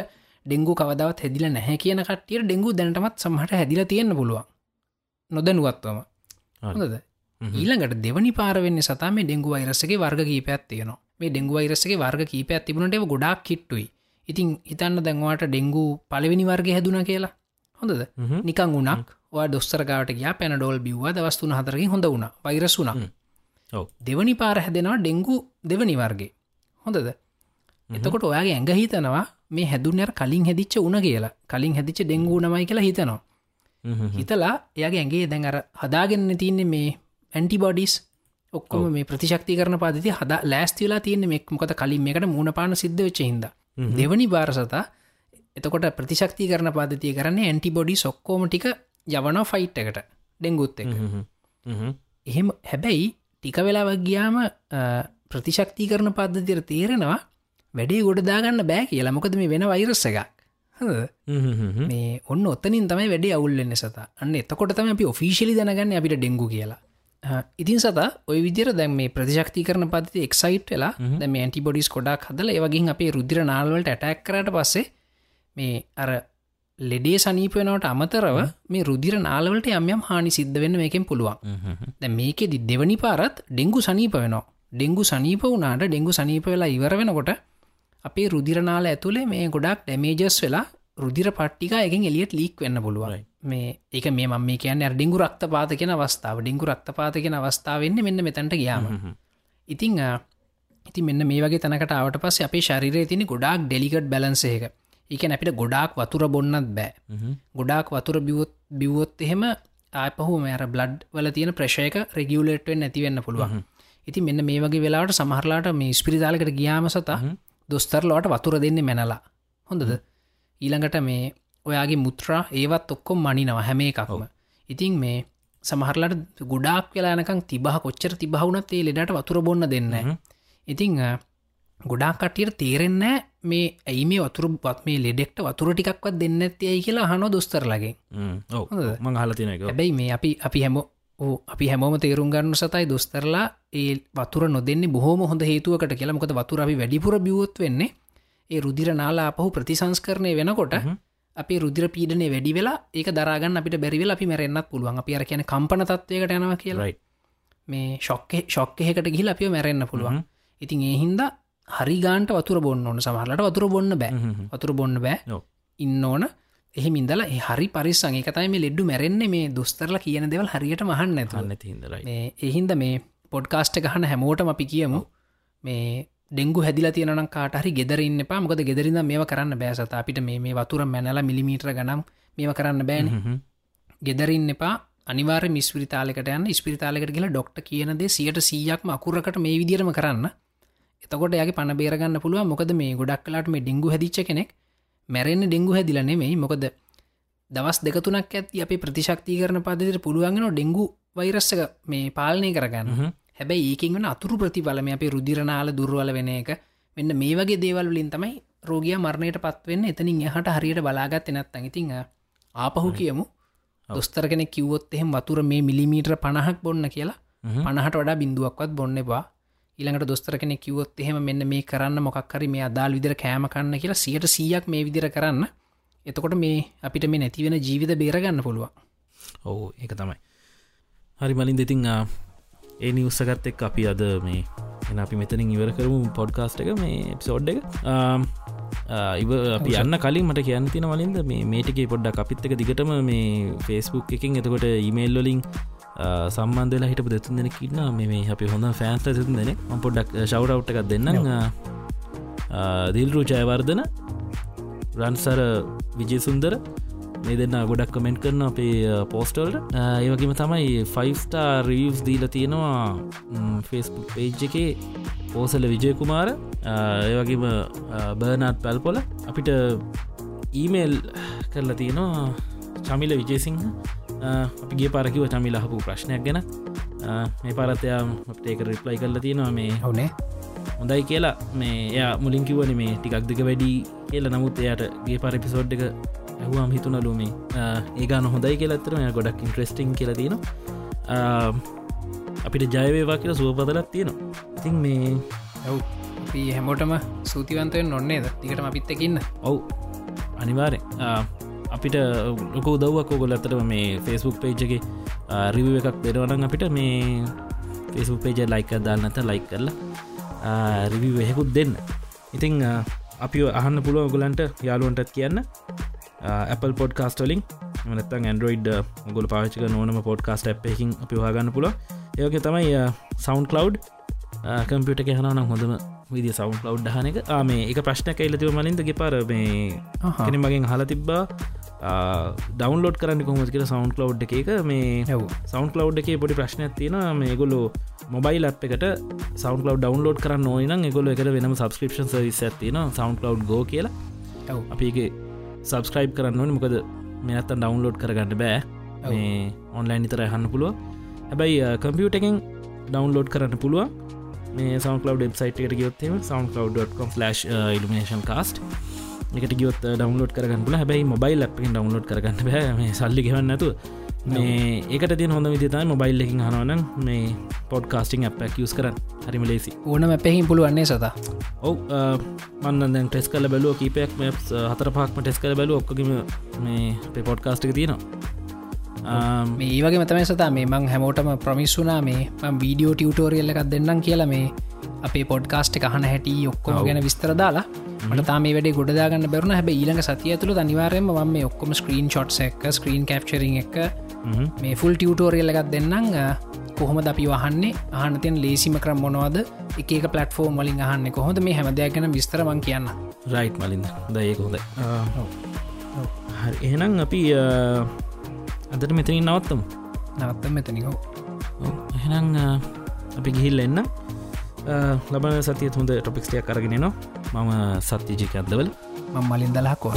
ඩෙංගු කවදවත් හැදිල නැහැ කියන කටිය ඩෙංගු දැනටමත් සමහට හැදිල තියෙන්න්න පුළුවන් නොදැනුවත්වම. හොඳද? ඊළඟට දෙවනි පාරවෙන්න සතා මේ ඩෙංගු වෛරසගේ වර්ග කීපයක් තියෙනවා. මේ ඩෙංගු වෛරසගේ වර්ග කීපයක් තිබුණට ගොඩක් කිට්ටුයි ඉතින් හිතන්න දැන්වාට ඩෙංගු පලවෙනි වර්ග හැදුන කියලා. හොඳද? නිකං උනක් වා දොස්තරගාට ගයා පැනඩෝල් බිව්ව දවස්තුන හතරකින් හොඳ වුණ. වෛරස් වුනා දෙවනි පාර හැදෙනවා ඩෙංගු දෙවනි වර්ගේ. හොඳද? එතකොට ඔයාගේ ඇඟ හිතනවා මේ හැදුනර කලින් හැදිච්ච උන කියලා. කලින් හැදිච්ච ඩෙංගු නමයි කියලා හිතනවා හිතලා එයාගේ ඇගේ දැන් අර හදාගන්න තියන්නේ මේ ඇන්ටිබොඩිස් ඔක්කොම මේ ප්‍රතිශක්ති කරන පාදති හද ලෑස්තිලා තියන්නේ මෙක් මොකද කලින් එකට මුණ පාන සිද්ධ වෙච්ච හිද දෙවනි බාරසතා එතකොට ප්‍රතිශක්ති කරන පාදතිය කරන්නේ ඇන්ටිබොඩි සොක්කෝම ටික යවන ෆයිට් එකට ඩෙංගුත් එක එහෙම හැබැයි ටික වෙලාවක් ගියාම ප්‍රතිශක්ති කරන පද්ධතිර තේරෙනවා වැඩේ ගොඩදාගන්න බෑ කියලා. මොකද මේ වෙන වෛරස්ස එකක් මේ ඔන්න ඔත්තනින් තමයි වැඩේ අවුල්ලන්න සත. අන්න එතකොට තම අපි ඔෆිසිලි දැනගන්න අපිට ඩෙංගු කියලා. ඉතින් සතා ඔය විදිර දැන් මේ ප්‍රතිශක්ති කරන පති එක්සයිට් වෙලා දැම ඇන්ටිබොඩිස් කොඩක් හදල ඒවගින් අපේ රුදිර නාල්වලට ඇටැක් කරට පස්සේ මේ අර ලෙඩේ සනීපයනවට අමතරව මේ රුදිර නාලවලට යම්යම් හානි සිද්ධ වෙන්න මේකෙන් පුළුවන්. දැ මේකෙදි දෙවනි පාරත් ඩෙංගු සනීප වෙනවා. ඩෙංගු සනීප වනාට ඩෙංගු සනීප වෙලා ඉවර වෙනකොට අපේ රුදිරනාල ඇතුළේ මේ ගොඩක් ඩැමේජස් වෙලා රුදිර පට්ටික එකෙන් එලියට ලීක් වෙන්න පුළුවන්. මේ ඒක මේ ම මේ කියන්න ඩිංගු රක්ත පාතකෙන අවස්ථාව. ඩිංගු රක්ත පාතකෙන අවස්ථාවවෙන්න මෙන්න මෙතැට ගියාම. ඉතිං ඉති මෙන්න මේ වගේ තනකට ආවට පස් අපේ ශරිරය තිනි ගොඩක් ඩෙලිකට් බැලන්සේක එක. අපිට ගොඩාක් වතුර බොන්නත් බෑ. ගොඩාක් වතුර බිවොත් බිවොත් එහෙම ආපහු මෙර බ්ලඩ් වල තියෙන ප්‍රශයක රෙගියලේට්වෙන් නැතිවෙන්න පුළුවන්. ඉති මෙන්න මේ වගේ වෙලාට සමහරලාට මේ ස්පිරිතාලකට ගියාම සතා දොස්තරලවට වතුර දෙන්නේ මැනලා. හොඳද? ඊළඟට මේ ඔයාගේ මුත්‍රා ඒවත් ඔක්කොම් මනිනව හැම එකක්ම. ඉතින් මේ සමහරලට ගොඩාක් වෙලානකං තිබහ කොච්චර තිබහුණත් ඒ ලෙඩට වතුර බොන්න දෙන්න ඉතිං ගොඩාක් කටියට තේරෙන්නෑ මේ ඇයි මේ වතුරපත් මේ ලෙඩෙක්ට වතුර ටිකක්වත් දෙන්න ඇතියයි කියලා හනො දොස්තරලගේ මං හලතින හැබැයි මේ අපි අපි හැම අපි හැමෝම තේරුම් ගන්න සතයි දොස්තරලා ඒ වතුර නොදෙන්නේ බොහෝම හොඳ හේතුවකට කියලා. මොකද වතුර වැඩිපුර බියවොත් වෙන්නේ ඒ රුදිර නාලා අපහු ප්‍රතිසංස්කරණය වෙනකොට අපි රුදිර පීඩනය වැඩි වෙලා ඒක දරාගන්න අපිට බැරිවෙල අපි මැරෙන්න්නත් පුළුවන්. අපි අර කියන කම්පන තත්වයකට යනවා කියලායි මේ ශොක්ක ශොක්කහකට ගිහිල අපිය මැරෙන්න්න පුළුවන්. ඉතින් ඒ හින්දා හරිගාන්ට වතුර බොන්න ඕන. සමහලට වතුර බොන්න බෑ. වතුර බොන්න බෑ. ඉන්න ඕන. එහි මින්දල හරි පරිස්සන් එකතයි මේ ලෙඩ්ඩු මැරෙන්නේ. මේ දොස්තරල කියන දෙවල් හරියට මහන්න ඇතුන්න තිහිදරයි එහින්ද මේ පොඩ්කාස්ට ගහන හැමෝටම අපි කියමු. මේ ඩෙංගු හැදිල තියනම් කාටහරි ගෙදරන්න පා මොකද ගෙදරිද මේ කරන්න බෑසත අපිට මේ වතුර මැනල මිලිමීටර ගනම් මේ කරන්න බෑන. ගෙදරින්න එපා. අනිවාර මිස්පිරිතාලකට යන්න. ස්පිරිතාලකට කියලා ඩොක්ට කියනදේ සියට සීයක්ම අකුරකට මේ විදිරම කරන්න. එතකොට යාගේ පණ බේරගන්න පුළුව මොකද මේ ගොඩක් කලාට මේ ඩිංගු හැදිච්ච කෙනෙක් මැරෙන්න්න ඩෙංගු හැදිලනේ මේ මොකද දවස් දෙකතුනක් ඇති අප ප්‍රතිශක්ති කරන පදදිට පුළුවන්ගෙන ඩෙංගු වෛරස්සක මේ පාලනය කරගන්න හැබැයි ඒකින් වන අතුරු ප්‍රතිඵලම අපේ රුදිරනාල දුර්වල වෙන එක. මෙන්න මේ වගේ දේවල් වලින් තමයි රෝගිය මරණයට පත්වවෙන්න එතනින් එහට හරියට බලාගත් එනත් අඟඉතිං ආපහු කියමු. දොස්තර කෙනෙ කිව්වොත් එහෙම වතුර මේ මිලිමීට්‍ර පණහක් බොන්න කියලා පණහට වඩා බිඳුවක්වත් බොන්නවා ඊළඟට දොස්තර කෙනෙ කිවොත් එහෙම මෙන්න මේ කරන්න මොක්කරි මේ අදාල් විදිර කෑමකන්න කියලා සියට සීයක් මේ විදිර කරන්න. එතකොට මේ අපිට මේ නැතිවෙන ජීවිත බේරගන්න පුළුවන්. ඔවු ඒක තමයි. හරි මලින් දෙතින් ඒ නිවස්සගත් එක් අපි අද මේ එන අපි මෙතනින් ඉවර කරමු පොඩ්කාස්ට එක මේ එප්සෝඩ් එක. ඉව අපි යන්න කලින් මට කියන්න තින වලින්ද මේ මේටිකේ පොඩ්ඩක් අපිත් එක දිගටම මේ ෆේස්බුක් එකින් එතකොට ඉමේල්ලොලින් සම්බන්ධලා හිට දෙතුන් දෙෙන කින්න මේ අපි හොඳ ෆෑන්ස්ල සිතුන් දෙනෙ පොඩ්ඩක් ශව්ඩව් එකක් දෙන්න දිල්රු ජයවර්ධන රන්සර විජයසුන්දර මේ දෙන්න ගොඩක් කමෙන්ට් කරන අපේ පෝස්ටල්ට ඒවගේම තමයි ෆයිස්ටා රියස් දීල තියෙනවා ෆෙස්බුක් පේජ් එකේ පෝසල විජයකුමාර. ඒවගේම බර්නාත් පැල්පොල. අපිට ඊමේල් කරලා තියෙනවා චමිල විජයසිංහ අපිගේ පරකිව චමිල හපු ප්‍රශ්නයක් ගැන. මේ පරතයා අපට ඒක රිප්ලයි කරලා තියෙනවා මේ හවනේ. හොඳයි කියලා. මේ එයා මුලින් කිවන මේ ටිකක් දෙක වැඩි කියලා. නමුත් එයාට ගේ පරපිසෝඩ් එක ඇහවාම් හිතුනලු මේ ඒගන හොඳයි කියලත්තර ගොඩක් ඉන්ට්‍රස්ටිං කියල තියෙන අපිට ජයවේවා කියලා සුවපදලත් තියෙනවා. ඉතින් මේ ඇව් හැමෝටම සූතිවන්තයෙන් නොන්නේද තිකට අපිත්තකින්න ඔවු අනිවාරය අපිට ලොක දවක් ෝගොල ඇතට මේ ෆෙස්බුක් පේජ්ගේ රිව එකක් දෙරවනන් අපිට මේ ෆෙස්බුක් පේජ ලයික දාන්නත ලයික් කරලා රිවි වෙහෙකුත් දෙන්න. ඉතිං අපි අහන්න පුළුව ගොලන්ට යාලුවන්ටත් කියන්න Apple පොඩ්කාස්ටලින් මනත්තන් ඇන්ඩරෝයිඩ් ගොල පාචක නොනම පොඩ්කාස්ට ඇ්පකින් අපි හගන්න පුල ඒක තමයි සවන්් කලව් කම්පියට කෙහනම් හොඳම විදි සවන්් ලව් හනක මේ එක ප්‍රශ්න කයිලතිව මලින්දගේ පර මේ කෙන මගෙන් හල තිබ්බා ඩවන්ලෝඩ් කරන්න කොමස් කියල සවන්් ලව් එක. මේ සවන්් ලව් එක පොඩි ප්‍රශ්නයක් තියෙන මේ ගොලු මොබයිල් අප් එකට සවන්් ලව් ඩවන්ලෝඩ් කරන්න ඕන ගොල එක වෙනම සබස්ක්‍රපෂන් සවිස් ඇතින සවන්් ලව් ගෝ කියලා. අපිගේ සබස්ක්‍රයිබ් කරන්න ඕන. මොකද මෙනත්තන් ඩවන්ලෝඩ් කරගන්න බෑ. මේ ඔන්ලයින් නිතර හන්න පුළුව හැබැයි කම්පියුට එකෙන් ඩවන්ලෝඩ් කරන්න පුළුවන්. මේ සවන්ලව් ෙබ්සයිට එකට ගයොත්තම සවන්ලව්.com ඉල්ිනේෂන් කාස්ට එකට ගියොත් ඩවන්ලෝඩ් කරගන්න පුල හැබයි මොබයිල් අපෙන් ඩවන්ලෝඩ් කරගන්න බෑ. මේ සල්ලි ගවන්න නැතු මේ ඒකට තිය හොඳ විදිතයි මොබයිල් එකින් හනවන මේ පොඩ් කාස්ටිං අප කියස් කරන්න. හරිම ලේසි ඕනම පැහිම් පුළුවන්නේ සතා? ඔව මන්න ටෙස් කල බැලුව කීපයක් මේ හතර පාක්ම ටෙස් කල බැලු ඔක්කම මේ පේ පොඩ්කාස්ටික තියෙනවා. මේ ඒවගේ මතම සතා මේ මං හැමෝටම ප්‍රමිස්සුනා මේ වීඩියෝ ටියවටෝරියල්ල එකක් දෙන්නම් කියලා මේ අපේ පොඩ්කාස්ට් කහන හැටි ඔක්කොම ගැන විස්තර දාලා මට තාම වැඩ ගොඩදාගන්න බැරුණ. හැබ ඊළඟ සතිය තුළ අනිවාරයම ම ඔක්කොම ස්ක්‍රීන් ෂොට් එක ස්ක්‍රීන් කප්චරිං එක මේ ෆුල් ටියවටෝරියල් එකත් දෙන්නම්. කොහොම අපි වහන්නේ? ආනතයෙන් ලේසිම කරම් මොනවාද? එක පලටෆෝර්ම් මලින් අහන්න කොහොද මේ හැමදයක් ගැන විස්තරමන් කියන්න. රයිට් මලින්ද? දඒ හොඳ එහෙනම් අපි අදට මෙතනින් නවත්තම්. නවත්ත මෙතනිකෝ එහෙනම් අපි ගිහිල්ල එන්න. ලබන සතිය හොඳ ටොපික්ස්ටයක් කරගෙන නවා මම සත්‍යජික අදවල මං මලින් දලාකෝ